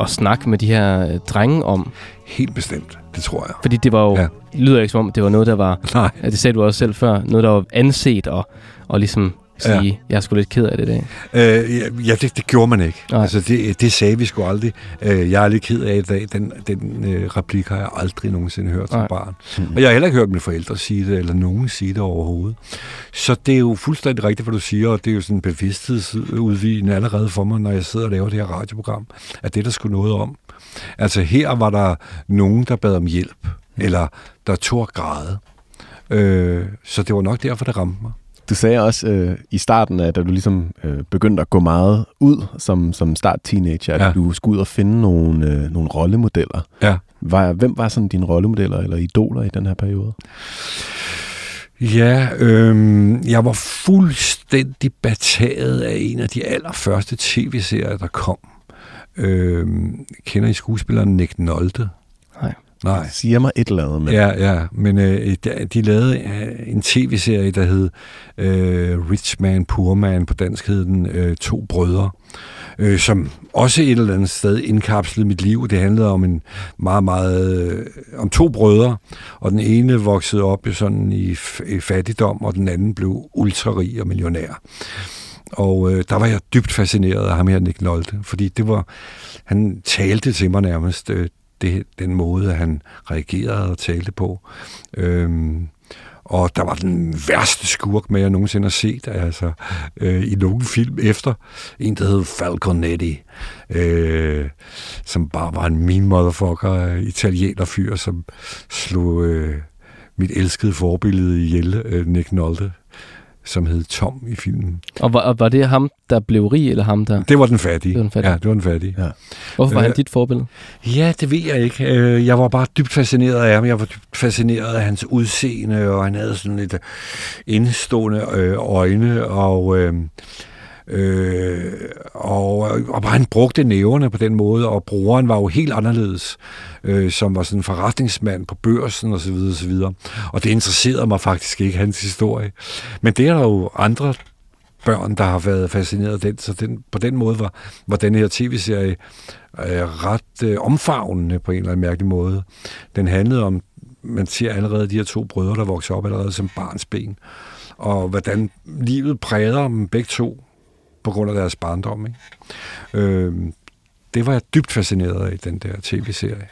at snakke med de her øh, drenge om? Helt bestemt, det tror jeg. Fordi det var jo, Ja. lyder ikke som om, det var noget, der var, Nej. det sagde du også selv før, noget, der var anset og, og ligesom sige, Ja. jeg er sgu lidt ked af det i dag. Øh, ja, det, det gjorde man ikke. Nej. Altså, det, det sagde vi sgu aldrig. Øh, jeg er lidt ked af i dag. Den, den øh, replik har jeg aldrig nogensinde hørt som Nej. barn. Og jeg har heller ikke hørt mine forældre sige det, eller nogen sige det overhovedet. Så det er jo fuldstændig rigtigt, hvad du siger, og det er jo sådan en bevidsthedsudvigende allerede for mig, når jeg sidder og laver det her radioprogram, at det der skulle noget om. Altså her var der nogen, der bad om hjælp, eller der tog græde. Øh, så det var nok derfor, det ramte mig. Du sagde også øh, i starten, at da du ligesom øh, begyndte at gå meget ud som, som start-teenager, at Ja. du skulle ud og finde nogle, øh, nogle rollemodeller. Ja. Var, hvem var sådan dine rollemodeller eller idoler i den her periode? Ja, øhm, jeg var fuldstændig bataget af en af de allerførste tv-serier, der kom. Øhm, kender I skuespilleren Nick Nolte? Nej. Nej. Siger mig et eller andet. Men Ja, ja, men øh, de, de lavede øh, en tv-serie, der hed øh, Rich Man, Poor Man, på dansk hed den øh, To Brødre, øh, som også et eller andet sted indkapslede mit liv. Det handlede om en meget, meget, øh, om to brødre, og den ene voksede op i sådan i, i fattigdom, og den anden blev ultrarig og millionær. Og øh, der var jeg dybt fascineret af ham her, Nick Nolte, fordi det var, han talte til mig nærmest, øh, det, den måde, han reagerede og talte på. Øhm, og der var den værste skurk med, jeg nogensinde har set, altså øh, i nogen film efter. En, der hed Falconetti, øh, som bare var en mean motherfucker, øh, italiener fyr, som slog øh, mit elskede forbillede ihjel, øh, Nick Nolte, som hed Tom i filmen. Og var, og var det ham, der blev rig, eller ham, der... Det var den fattige. Det var den fattige. Ja, det var den fattige. Ja. Hvorfor var Øh, han dit forbillede? Ja, det ved jeg ikke. Øh, Jeg var bare dybt fascineret af ham. Jeg var dybt fascineret af hans udseende, og han havde sådan lidt indstående øh, øjne, og, øh, øh, og, og bare han brugte næverne på den måde, og brugeren var jo helt anderledes, øh, som var sådan en forretningsmand på børsen osv. osv. Og det interesserede mig faktisk ikke, hans historie. Men det er der jo andre børn, der har været fascineret af den, så den, på den måde var, var den her tv-serie øh, ret øh, omfavnende på en eller anden mærkelig måde. Den handlede om, man ser allerede de her to brødre, der vokser op allerede som barnsben, og hvordan livet præger dem begge to på grund af deres barndom. Ikke? Øh, det var jeg dybt fascineret af, den der tv-serie.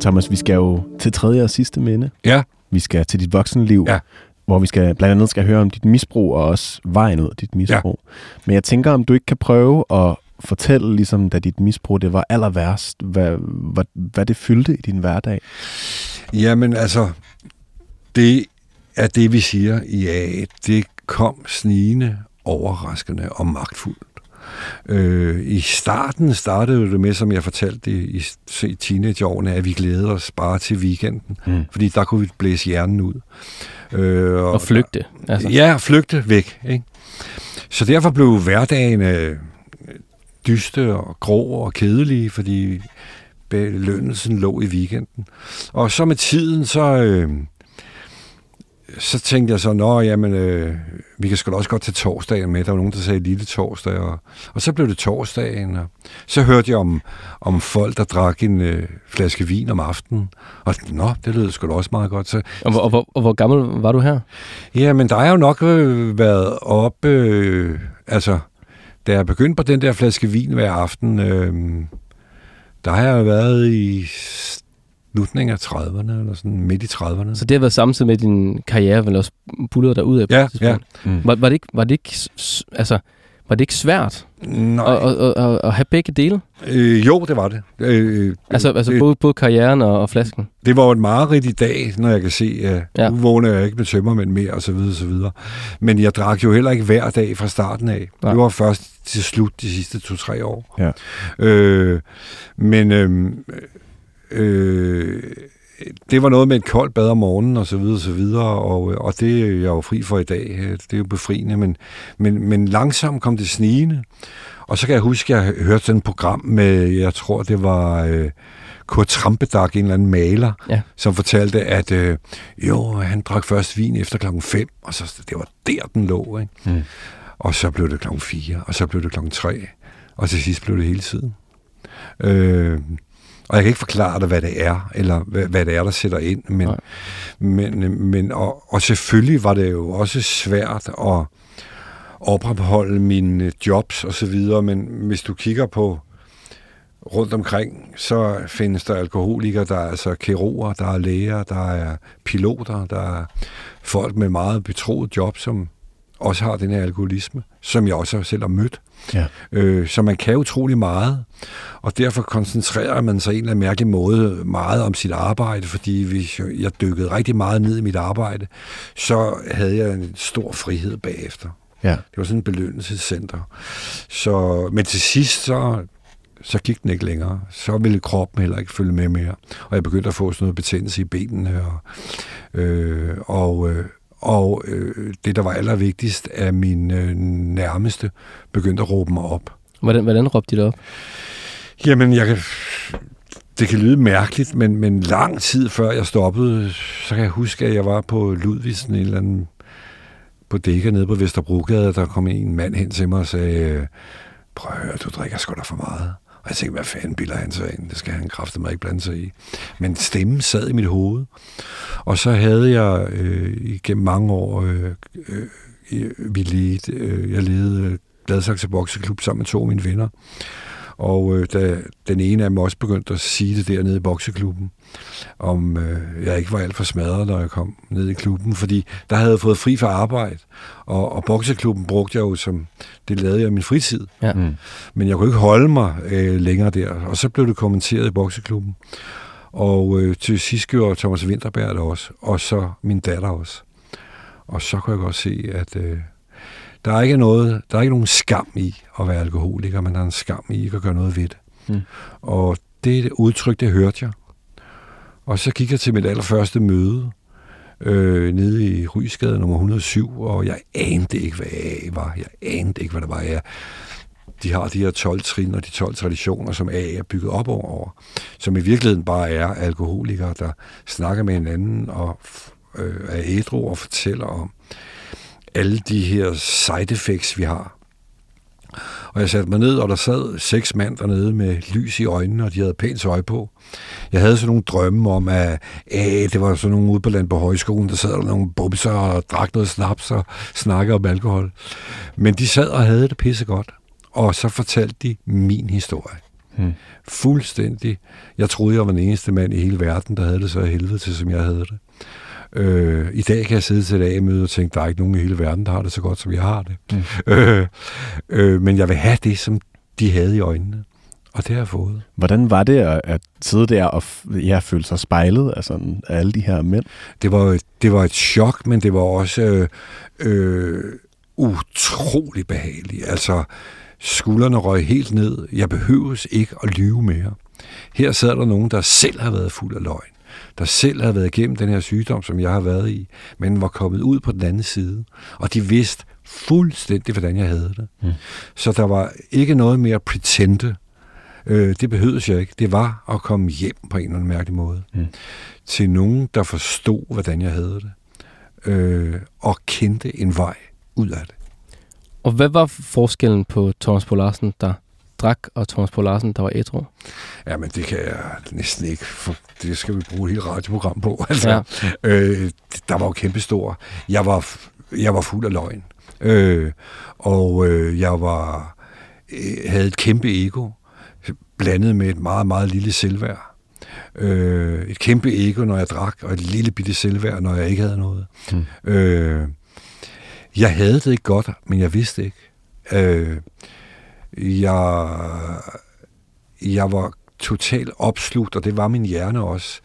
Thomas, vi skal jo til tredje og sidste minde. Ja, Vi skal til dit voksenliv, Ja. hvor vi skal blandt andet skal høre om dit misbrug og også vejen ud af dit misbrug. Ja. Men jeg tænker, om du ikke kan prøve at fortælle, ligesom da dit misbrug det var aller værst, hvad, hvad, hvad det fyldte i din hverdag. Jamen altså, det er det, vi siger i A. Det kom snigende, overraskende og magtfuldt. Øh, I starten startede det med, som jeg fortalte i, i, teenageårene, at vi glædede os bare til weekenden, Mm. fordi der kunne vi blæse hjernen ud. Øh, Og flygte. Altså. Ja, flygte væk. Ikke? Så derfor blev hverdagen øh, dyste og grå og kedelige, fordi belønnelsen lå i weekenden. Og så med tiden, så, øh, så tænkte jeg så, nå, jamen, øh, vi kan sgu da også godt tage torsdagen med. Der var nogen, der sagde lille torsdag, og, og så blev det torsdagen. Og så hørte jeg om, om folk, der drak en øh, flaske vin om aftenen. Og nå, det lød sgu da også meget godt. Så Og, hvor- og, hvor- og hvor gammel var du her? Ja, men der har jo nok øh, været op, øh, altså, da jeg begyndte på den der flaske vin hver aften, øh, der har jeg været i slutningen af 30'erne, eller sådan midt i 30'erne. Så det har været samtidig med din karriere, vel også bullet dig ud af på Ja, et tidspunkt. Mm. Var, var, det ikke, var, det ikke, altså, var det ikke svært Nej, at, at, at, at have begge dele? øh, jo, det var det. Øh, Altså, altså det, både, både karrieren og, og flasken? det var jo et mareridt i dag, når jeg kan se, at Ja. ja. nu vågner jeg ikke med tømmermænd mere, og så videre, og så videre. Men jeg drak jo heller ikke hver dag fra starten af. Nej. Det var først til slut de sidste to-tre år. Ja. Øh, men øhm, øh, det var noget med et koldt bad om morgenen og så videre og så videre, og, og det er jeg jo fri for i dag. Det er jo befriende, men, men, men langsomt kom det snigende. Og så kan jeg huske, at jeg hørte sådan et program med, jeg tror det var øh, Kurt Trampedag, en eller anden maler, Ja. som fortalte, at øh, jo, han drak først vin efter klokken 5, og så det var der, den lå. Ikke? Mm. Og så blev det klokken 4, og så blev det klokken 3, og til sidst blev det hele tiden. Øh, og jeg kan ikke forklare dig, hvad det er, eller hvad, hvad det er, der sætter ind. Men, Nej. men, men og, og selvfølgelig var det jo også svært at opretholde mine jobs og så videre, men hvis du kigger på rundt omkring, så findes der alkoholikere, der er altså kirurger, der er læger, der er piloter, der er folk med meget betroet job, som også har den her alkoholisme, som jeg også selv har mødt. Ja. Øh, så man kan utrolig meget, og derfor koncentrerer man sig en eller anden mærkelig måde meget om sit arbejde, fordi hvis jeg- dykkede rigtig meget ned i mit arbejde, så havde jeg en stor frihed bagefter. Ja. Det var sådan et belønnelsescenter. Så, men til sidst, så, så gik den ikke længere. Så ville kroppen heller ikke følge med mere. Og jeg begyndte at få sådan noget betændelse i benene. Og, øh, og, øh, og øh, det, der var allervigtigst, at min øh, nærmeste begyndte at råbe mig op. Hvordan, hvordan råbte de det op? Jamen, jeg kan, det kan lyde mærkeligt, men, men lang tid før jeg stoppede, så kan jeg huske, at jeg var på Ludvigsen, en eller anden bodega nede på Vesterbrogade, der kom en mand hen til mig og sagde, prøv at høre, du drikker sgu da for meget. Og jeg tænkte, hvad fanden bilder han sig ind? Det skal han kraftedeme ikke blande sig i. Men stemmen sad i mit hoved. Og så havde jeg øh, igennem mange år, øh, øh, vi led, øh, jeg ledede øh, Gladsaxe Bokseklub sammen med to af mine venner. Og øh, da den ene af dem også begyndte at sige det dernede i bokseklubben, om øh, jeg ikke var alt for smadret, når jeg kom ned i klubben, fordi der havde jeg fået fri fra arbejde, og, og bokseklubben brugte jeg jo som, det lavede jeg i min fritid. Ja. Mm. Men jeg kunne ikke holde mig øh, længere der, og så blev det kommenteret i bokseklubben. Og øh, til sidst gjorde Thomas Winterberg det også, og så min datter også. Og så kunne jeg godt se, at øh, der er ikke noget, der er ikke nogen skam i at være alkoholiker, men der er en skam i ikke at gøre noget ved det. Mm. Og det udtryk, det hørte jeg. Og så gik jeg til mit allerførste møde øh, nede i Rysgade nummer 107, og jeg anede ikke, hvad AA var. Jeg anede ikke, hvad det var. Jeg, de har de her 12 trin og de 12 traditioner, som AA er bygget op over, som i virkeligheden bare er alkoholikere, der snakker med hinanden og øh, er ædru og fortæller om alle de her side effects, vi har. Og jeg satte mig ned, og der sad seks mand dernede med lys i øjnene, og de havde pænt tøj på. Jeg havde sådan nogle drømme om, at øh, det var sådan nogle ude på land på højskolen, der sad der nogle bumser og drak noget snaps og snakkede om alkohol. Men de sad og havde det pisse godt. Og så fortalte de min historie. Hmm. Fuldstændig. Jeg troede, jeg var den eneste mand i hele verden, der havde det så helvede til, som jeg havde det. Øh, I dag kan jeg sidde til et A-møde og tænke, der er ikke nogen i hele verden, der har det så godt, som jeg har det. Mm. Øh, øh, men jeg vil have det, som de havde i øjnene. Og det har jeg fået. Hvordan var det at, at sidde der og ja, føle sig spejlet af, sådan, af alle de her mænd? Det var, det var et chok, men det var også øh, øh, utrolig behageligt. Altså, skuldrene røg helt ned. Jeg behøves ikke at lyve mere. Her sidder der nogen, der selv har været fuld af løgn. Der selv har været igennem den her sygdom, som jeg har været i, men var kommet ud på den anden side. Og de vidste fuldstændig, hvordan jeg havde det. Mm. Så der var ikke noget mere pretente. Øh, det behøvede jeg ikke. Det var at komme hjem på en eller anden mærkelig måde. Mm. Til nogen, der forstod, hvordan jeg havde det. Øh, og kendte en vej ud af det. Og hvad var forskellen på Thomas Bo Larsen, der drak, og Thomas Bo Larsen, der var ædru? Ja, men det kan jeg næsten ikke. For det skal vi bruge et helt radioprogram på. Altså, Ja. øh, der var jo kæmpestor. Jeg var, jeg var fuld af løgn. Øh, og øh, jeg var øh, havde et kæmpe ego, blandet med et meget, meget lille selvværd. Øh, et kæmpe ego, når jeg drak, og et lille bitte selvværd, når jeg ikke havde noget. Mm. Øh, jeg havde det ikke godt, men jeg vidste ikke. Øh, jeg, jeg var totalt opslugt, og det var min hjerne også,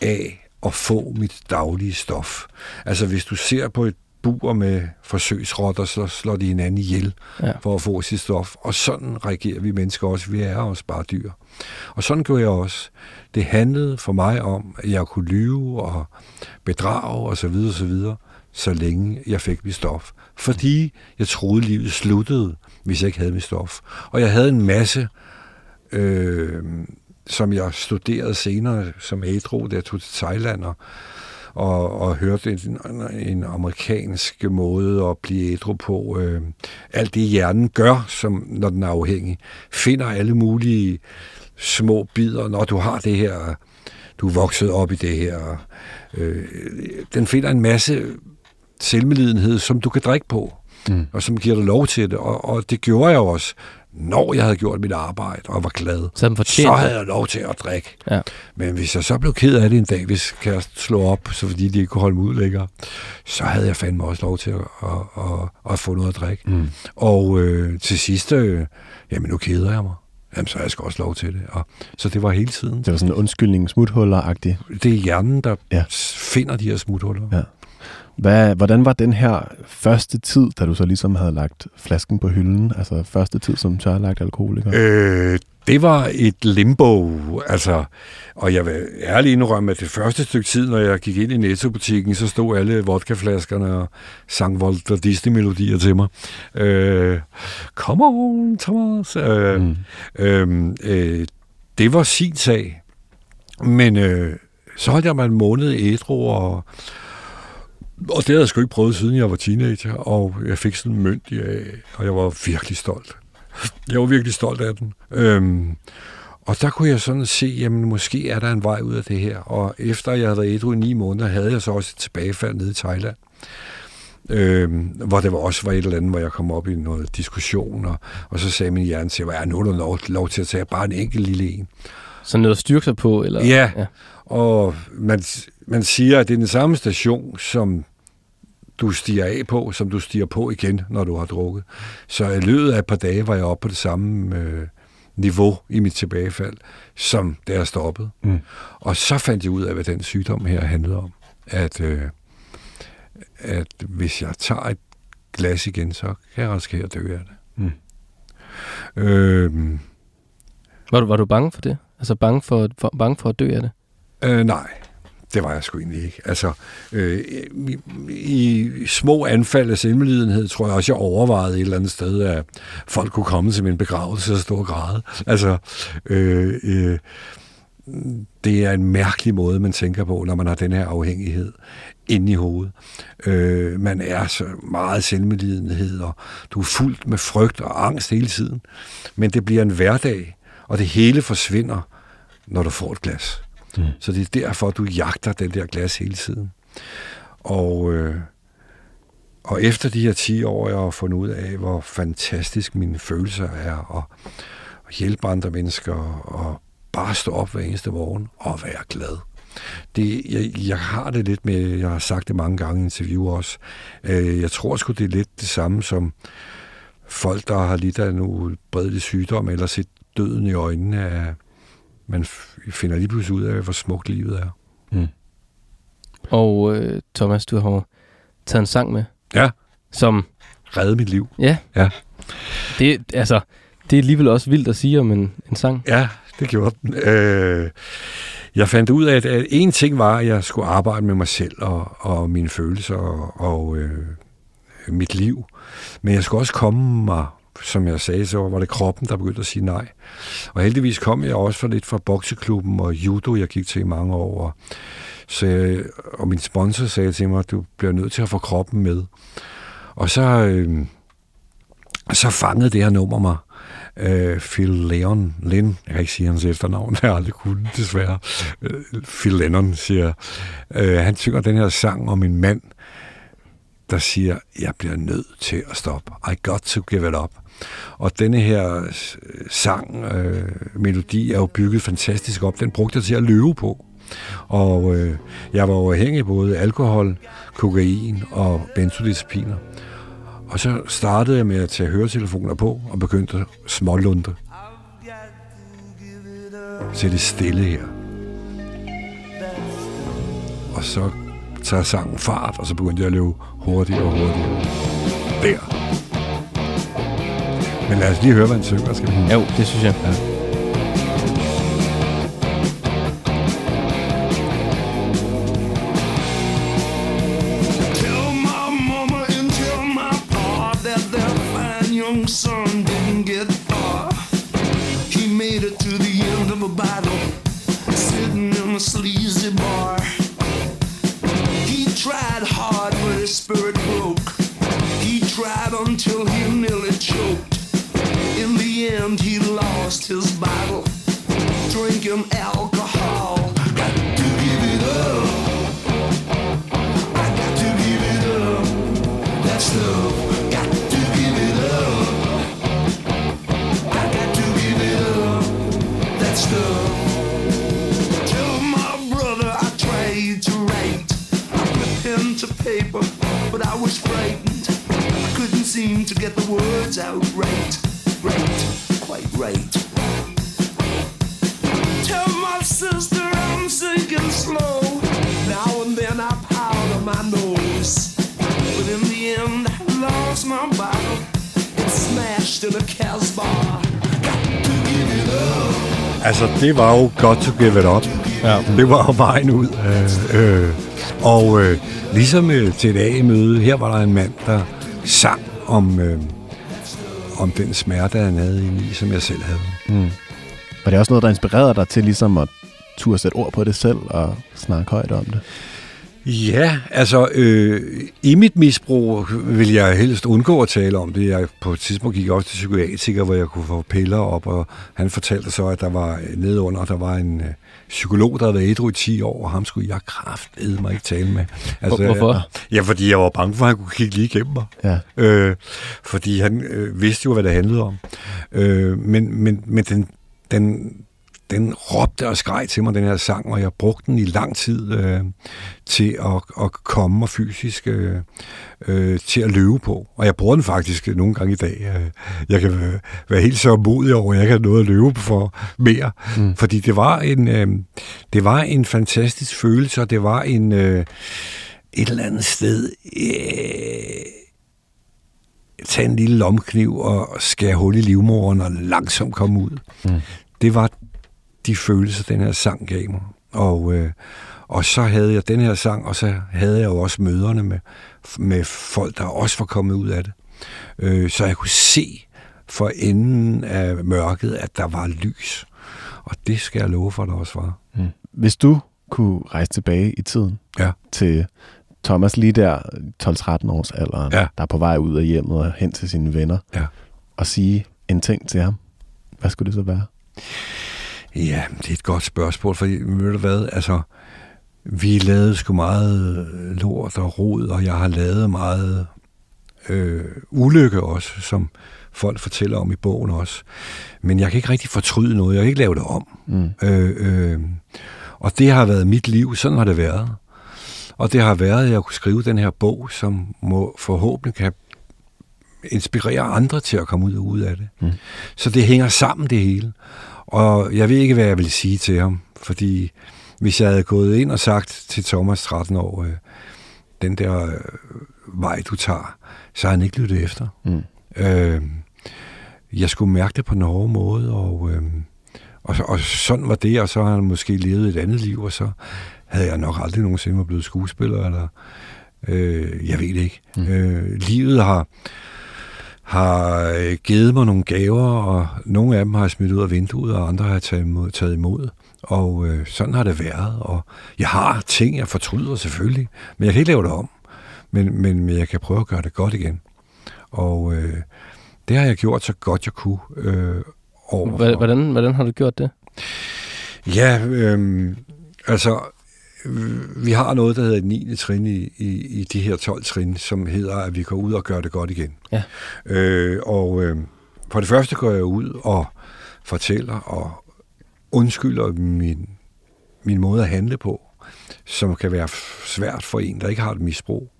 af at få mit daglige stof. Altså hvis du ser på et bur med forsøgsrotter, så slår de hinanden ihjel Ja. for at få sit stof. Og sådan reagerer vi mennesker også. Vi er også bare dyr. Og sådan gjorde jeg også. Det handlede for mig om, at jeg kunne lyve og bedrage og så videre, så videre, så længe jeg fik mit stof. Fordi jeg troede, livet sluttede, hvis jeg ikke havde mit stof. Og jeg havde en masse, øh, som jeg studerede senere som ædru, da jeg tog til Thailand og, og, og hørte en, en amerikansk måde at blive ædru på. Øh, alt det hjernen gør, som når den er afhængig, finder alle mulige små bidder, når du har det her, du er vokset op i det her. Øh, den finder en masse selvmelidenhed, som du kan drikke på, mm. og som giver dig lov til det. Og, og det gjorde jeg også, når jeg havde gjort mit arbejde og var glad. Så, så havde jeg lov til at drikke. Ja. Men hvis jeg så blev ked af det en dag, hvis kæresten slog op, så fordi de ikke kunne holde mig ud længere, så havde jeg fandme også lov til at, at, at, at få noget at drikke. Mm. Og øh, til sidst, øh, jamen nu keder jeg mig jamen så har jeg skal også lov til det. Og, så det var hele tiden. Det var sådan en undskyldning, smuthuller-agtig. Det er hjernen, der ja. finder de her smuthuller. Ja. Hvad, hvordan var den her første tid, da du så ligesom havde lagt flasken på hylden? Altså første tid som tørlagt alkoholiker? Øh, det var et limbo, altså, og jeg vil ærligt indrømme, at det første stykke tid, når jeg gik ind i Netto-butikken, så stod alle vodkaflaskerne og sang Walter Disney-melodier til mig. Øh, Come on, Thomas! Øh, mm. øh, øh, det var sin sag, men øh, så holdt jeg mig en måned ædru, og, og det havde jeg sgu ikke prøvet, siden jeg var teenager, og jeg fik sådan en mønt af, og jeg var virkelig stolt. Jeg var virkelig stolt af den. Øhm, og der kunne jeg sådan se, jamen måske er der en vej ud af det her. Og efter jeg havde været ædru i ni måneder, havde jeg så også et tilbagefald nede i Thailand. Øhm, hvor det var også var et eller andet, hvor jeg kom op i noget diskussion, og, og så sagde min hjerne til mig, ja, nu er der lov, lov til at tage bare en enkelt lille en. Så noget at styrke sig på? Eller? Ja, ja. og man, man siger, at det er den samme station, som du stiger af på, som du stiger på igen, når du har drukket. Så i løbet af et par dage var jeg oppe på det samme øh, niveau i mit tilbagefald, som da jeg stoppede. Mm. Og så fandt jeg ud af, hvad den sygdom her handlede om. At, øh, at hvis jeg tager et glas igen, så kan jeg risikere at dø af det. Mm. Øh, var, du, var du bange for det? Altså bange for, for, bange for at dø af det? Øh, nej, det var jeg sgu egentlig ikke. Altså, øh, i, i små anfald af selvmelidenhed, tror jeg også, jeg overvejede et eller andet sted, at folk kunne komme til min begravelse og stå og græde. Altså, øh, øh, det er en mærkelig måde, man tænker på, når man har den her afhængighed inde i hovedet. Øh, man er så meget selvmedlidenhed, og du er fuldt med frygt og angst hele tiden. Men det bliver en hverdag, og det hele forsvinder, når du får et glas. Mm. Så det er derfor, du jagter den der glas hele tiden. Og, øh, og efter de her 10 år, jeg har fundet ud af, hvor fantastisk mine følelser er, og, og hjælpe andre mennesker, og bare stå op hver eneste morgen og være glad. Det, jeg, jeg har det lidt med, jeg har sagt det mange gange i interview også, øh, jeg tror sgu, det er lidt det samme som folk, der har lidt af en ubredelig sygdom, eller set døden i øjnene at man finder lige pludselig ud af, hvor smukt livet er. Mm. Og øh, Thomas, du har taget en sang med. Ja. Som... Redde mit liv. Ja. Ja. Det, altså, det er alligevel også vildt at sige om en, en sang. Ja, det gjorde den. Øh, jeg fandt ud af, at, at en ting var, at jeg skulle arbejde med mig selv og, og mine følelser og, og øh, mit liv. Men jeg skulle også komme mig som jeg sagde, så var det kroppen, der begyndte at sige nej. Og heldigvis kom jeg også for lidt fra bokseklubben og judo, jeg gik til i mange år. Så jeg, og min sponsor sagde til mig, at du bliver nødt til at få kroppen med. Og så, øh, så fangede det her nummer mig. Øh, Phil Leon, Lin, jeg kan ikke sige hans efternavn, jeg har aldrig kunnet, desværre. Øh, Phil Lennon siger, øh, han synger den her sang om en mand, der siger, jeg bliver nødt til at stoppe. I got to give it up. Og denne her øh, sang, øh, melodi, er jo bygget fantastisk op. Den brugte jeg til at løbe på. Og øh, jeg var afhængig af både alkohol, kokain og benzodiazepiner. Og så startede jeg med at tage høretelefoner på og begyndte at smålunde. Så det stille her. Og så tager sangen fart, og så begyndte jeg at løbe hurtigere og hurtigere. Der. Men lad os lige høre, hvad han synger, skal vi? Jo, det synes jeg. Ja. Altså, det var jo godt to give it up. Ja. Det var jo vejen ud. Øh, øh. Og øh, ligesom øh, til et A-møde, her var der en mand, der sang om, øh, om den smerte, han havde inde i, som jeg selv havde. Var det også noget, der inspirerede dig til ligesom at turde sætte ord på det selv og snakke højt om det? Ja, altså øh, i mit misbrug vil jeg helst undgå at tale om det. Jeg på et tidspunkt gik også til psykiatriker, hvor jeg kunne få piller op, og han fortalte så, at der var nede under, der var en øh, psykolog, der havde været ædru i 10 år, og ham skulle jeg kraftedeme mig ikke tale med. Altså, Hvor- hvorfor? Ja, fordi jeg var bange for, at han kunne kigge lige igennem mig. Ja. Øh, fordi han øh, vidste jo, hvad det handlede om. Øh, men men, men den, den, den råbte og skreg til mig, den her sang, og jeg brugte den i lang tid øh, til at, at komme mig fysisk øh, øh, til at løbe på. Og jeg bruger den faktisk nogle gange i dag. Øh, jeg kan være, være helt så modig over, at jeg kan noget at løbe for mere. Mm. Fordi det var en, øh, det var en fantastisk følelse, og det var en... Øh, et eller andet sted øh, tage en lille lomkniv og skære hul i livmoderen og langsomt komme ud. Mm. Det var de følelser, den her sang gav mig. Og, øh, og så havde jeg den her sang, og så havde jeg jo også møderne med, med folk, der også var kommet ud af det. Øh, så jeg kunne se for enden af mørket, at der var lys. Og det skal jeg love for, at der også var. Hvis du kunne rejse tilbage i tiden Ja. til Thomas lige der 12-13 års alderen, Ja. der er på vej ud af hjemmet og hen til sine venner, Ja. og sige en ting til ham, hvad skulle det så være? Ja, det er et godt spørgsmål, for ved du hvad, altså, vi lavede sgu meget lort og rod, og jeg har lavet meget øh, ulykke også, som folk fortæller om i bogen også. Men jeg kan ikke rigtig fortryde noget, jeg kan ikke lave det om. Mm. Øh, øh, og det har været mit liv, sådan har det været. Og det har været, at jeg kunne skrive den her bog, som må forhåbentlig kan inspirere andre til at komme ud og ud af det. Mm. Så det hænger sammen det hele. Og jeg ved ikke, hvad jeg vil sige til ham, fordi hvis jeg havde gået ind og sagt til Thomas 13 år, øh, den der øh, vej, du tager, så har han ikke lyttet efter. Mm. Øh, jeg skulle mærke det på en hårde måde, og, øh, og, og sådan var det, og så har han måske levet et andet liv, og så havde jeg nok aldrig nogensinde været blevet skuespiller, eller øh, jeg ved det ikke. Mm. Øh, livet har, har øh, givet mig nogle gaver, og nogle af dem har jeg smidt ud af vinduet, og andre har jeg taget imod. Taget imod. Og øh, sådan har det været, og jeg har ting, jeg fortryder selvfølgelig, men jeg kan ikke lave det om. Men, men, men jeg kan prøve at gøre det godt igen. Og øh, det har jeg gjort så godt jeg kunne. Øh, overfor. Hvordan, hvordan har du gjort det? Ja, øh, altså, vi har noget, der hedder et 9. trin i, i, i de her 12 trin, som hedder, at vi går ud og gør det godt igen. Ja. Øh, og øh, for det første går jeg ud og fortæller og undskylder min, min måde at handle på, som kan være svært for en, der ikke har et misbrug.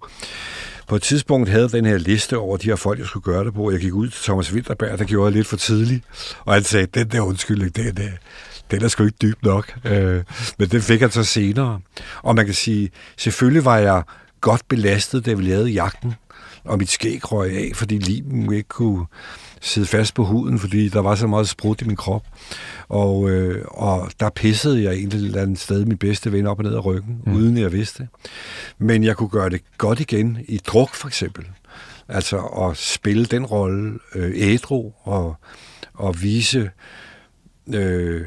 På et tidspunkt havde den her liste over de her folk, jeg skulle gøre det på. Jeg gik ud til Thomas Winterberg, der gjorde jeg lidt for tidligt. Og han sagde, den der undskyldning, den er, den er sgu ikke dyb nok. Øh, men den fik han så senere. Og man kan sige, selvfølgelig var jeg godt belastet, da vi lavede jagten. Og mit skæg røg af, fordi limen ikke kunne sidde fast på huden, fordi der var så meget sprut i min krop. Og, øh, og der pissede jeg egentlig et eller andet sted min bedste ven op og ned ad ryggen, mm. uden jeg vidste det. Men jeg kunne gøre det godt igen i druk for eksempel. Altså at spille den rolle øh, ædru og, og vise øh,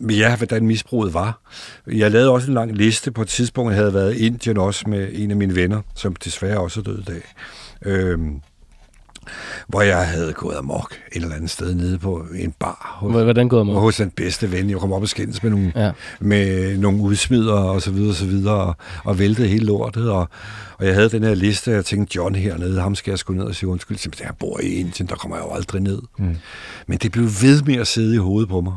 ja, hvordan misbruget var. Jeg lavede også en lang liste på et tidspunkt, jeg havde været i Indien også med en af mine venner, som desværre også er død i dag. Øh, hvor jeg havde gået amok et eller andet sted nede på en bar hos, Hvordan det med? hos den bedste ven. Jeg kom op og skændes med nogle, Ja. med nogle udsmidere og så videre og så videre, og, og væltede hele lortet, og, og jeg havde den her liste, og jeg tænkte, John hernede, ham skal jeg sgu ned og sige undskyld jeg bor i Indien, der kommer jeg jo aldrig ned. Mm. Men det blev ved med at sidde i hovedet på mig.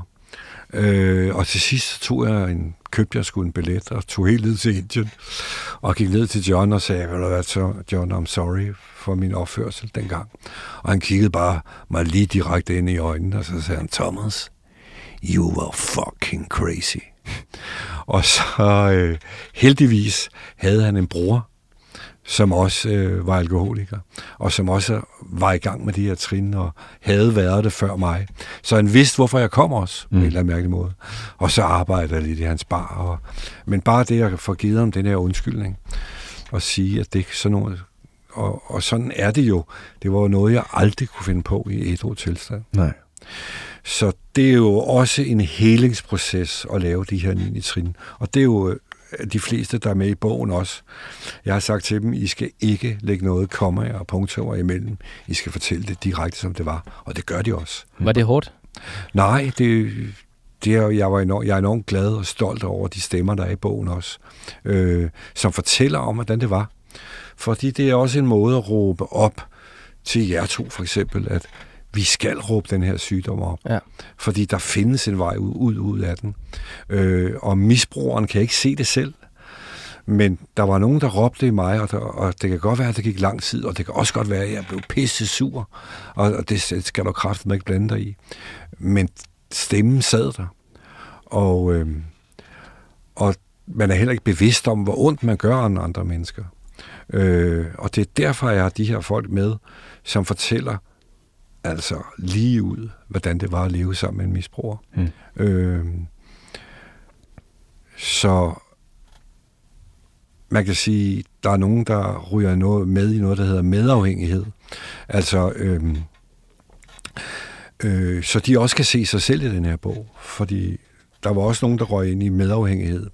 Øh, og til sidst tog jeg en, købte jeg sgu en billet og tog helt ned til Indien og gik ned til John og sagde, vil du hvad, så, John, I'm sorry for min opførsel dengang. Og han kiggede bare mig lige direkte ind i øjnene, og så sagde han, Thomas, you were fucking crazy. og så øh, heldigvis havde han en bror, som også øh, var alkoholiker, og som også var i gang med de her trin, og havde været det før mig. Så han vidste, hvorfor jeg kom også, mm. på en eller anden mærkelig måde. Og så arbejdede jeg lidt i hans bar. Og, men bare det at få givet ham den her undskyldning, og sige, at det er sådan noget, og, og sådan er det jo. Det var jo noget, jeg aldrig kunne finde på i et tilstand. Nej. Så det er jo også en helingsproces at lave de her 9 trin. Og det er jo øh, de fleste, der er med i bogen også. Jeg har sagt til dem, I skal ikke lægge noget komma og punktummer imellem. I skal fortælle det direkte, som det var. Og det gør de også. Var det hårdt? Nej, det, det er, jeg, var enormt, jeg er enormt glad og stolt over de stemmer, der er i bogen også, øh, som fortæller om, hvordan det var. Fordi det er også en måde at råbe op til jer to, for eksempel, at vi skal råbe den her sygdom op. Ja. Fordi der findes en vej ud, ud, ud af den. Øh, og misbrugeren kan ikke se det selv. Men der var nogen, der råbte i mig, og, der, og det kan godt være, at det gik lang tid, og det kan også godt være, at jeg blev pisse sur, og, og det skal du kraftigt ikke blande dig i. Men stemmen sad der. Og, øh, og man er heller ikke bevidst om, hvor ondt man gør andre, andre mennesker. Øh, og det er derfor, jeg har de her folk med, som fortæller altså lige ud, hvordan det var at leve sammen med en misbruger. Mm. Øh, så man kan sige, der er nogen, der ryger noget med i noget, der hedder medafhængighed. Altså, øh, øh, så de også kan se sig selv i den her bog. Fordi der var også nogen, der røg ind i medafhængighed,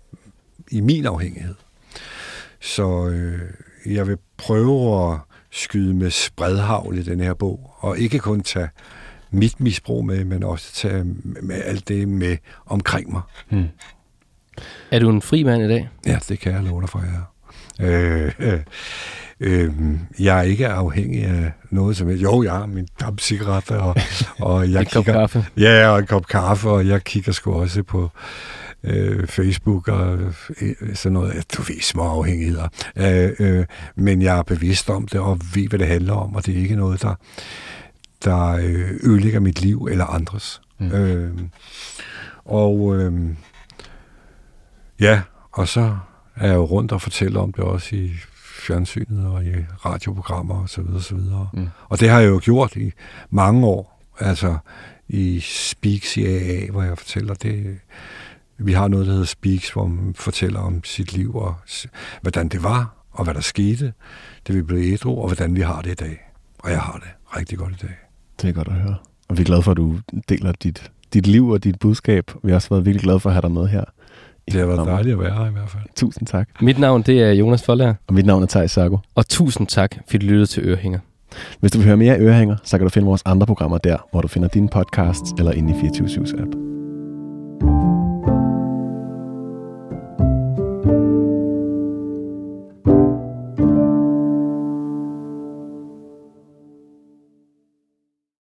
i min afhængighed. Så øh, jeg vil prøve at skyde med spredhavl i den her bog, og ikke kun tage mit misbrug med, men også tage med alt det med omkring mig. Hmm. Er du en fri mand i dag? Ja, det kan jeg love dig for, jeg er. Øh, øh, øh, jeg er ikke afhængig af noget som helst. Jo, jeg har min dampcigaretter, og, og jeg En kop kigger... kaffe? Ja, og en kop kaffe, og jeg kigger sgu også på øh, Facebook og øh, sådan noget, du ved, små afhængigheder. Øh, øh, men jeg er bevidst om det, og ved, hvad det handler om, og det er ikke noget, der, der øh, ødelægger mit liv eller andres. Mm. Øh, og øh, ja, og så er jeg jo rundt og fortæller om det også i fjernsynet og i radioprogrammer og så videre, så videre. Mm. Og det har jeg jo gjort i mange år. Altså i Speaks i AA, hvor jeg fortæller det. Vi har noget, der hedder Speaks, hvor man fortæller om sit liv og hvordan det var, og hvad der skete, det vi blev ædru, og hvordan vi har det i dag. Og jeg har det rigtig godt i dag. Det er godt at høre. Og vi er glade for, at du deler dit, dit liv og dit budskab. Vi har også været virkelig glade for at have dig med her. i Det har været dejligt at være her i hvert fald. Tusind tak. Mit navn det er Jonas Forlager, Og mit navn er Thijs Sago. og tusind tak, fordi du lyttede til Ørehænger. Hvis du vil høre mere Ørehænger, så kan du finde vores andre programmer der, hvor du finder dine podcasts eller inde i 24 app.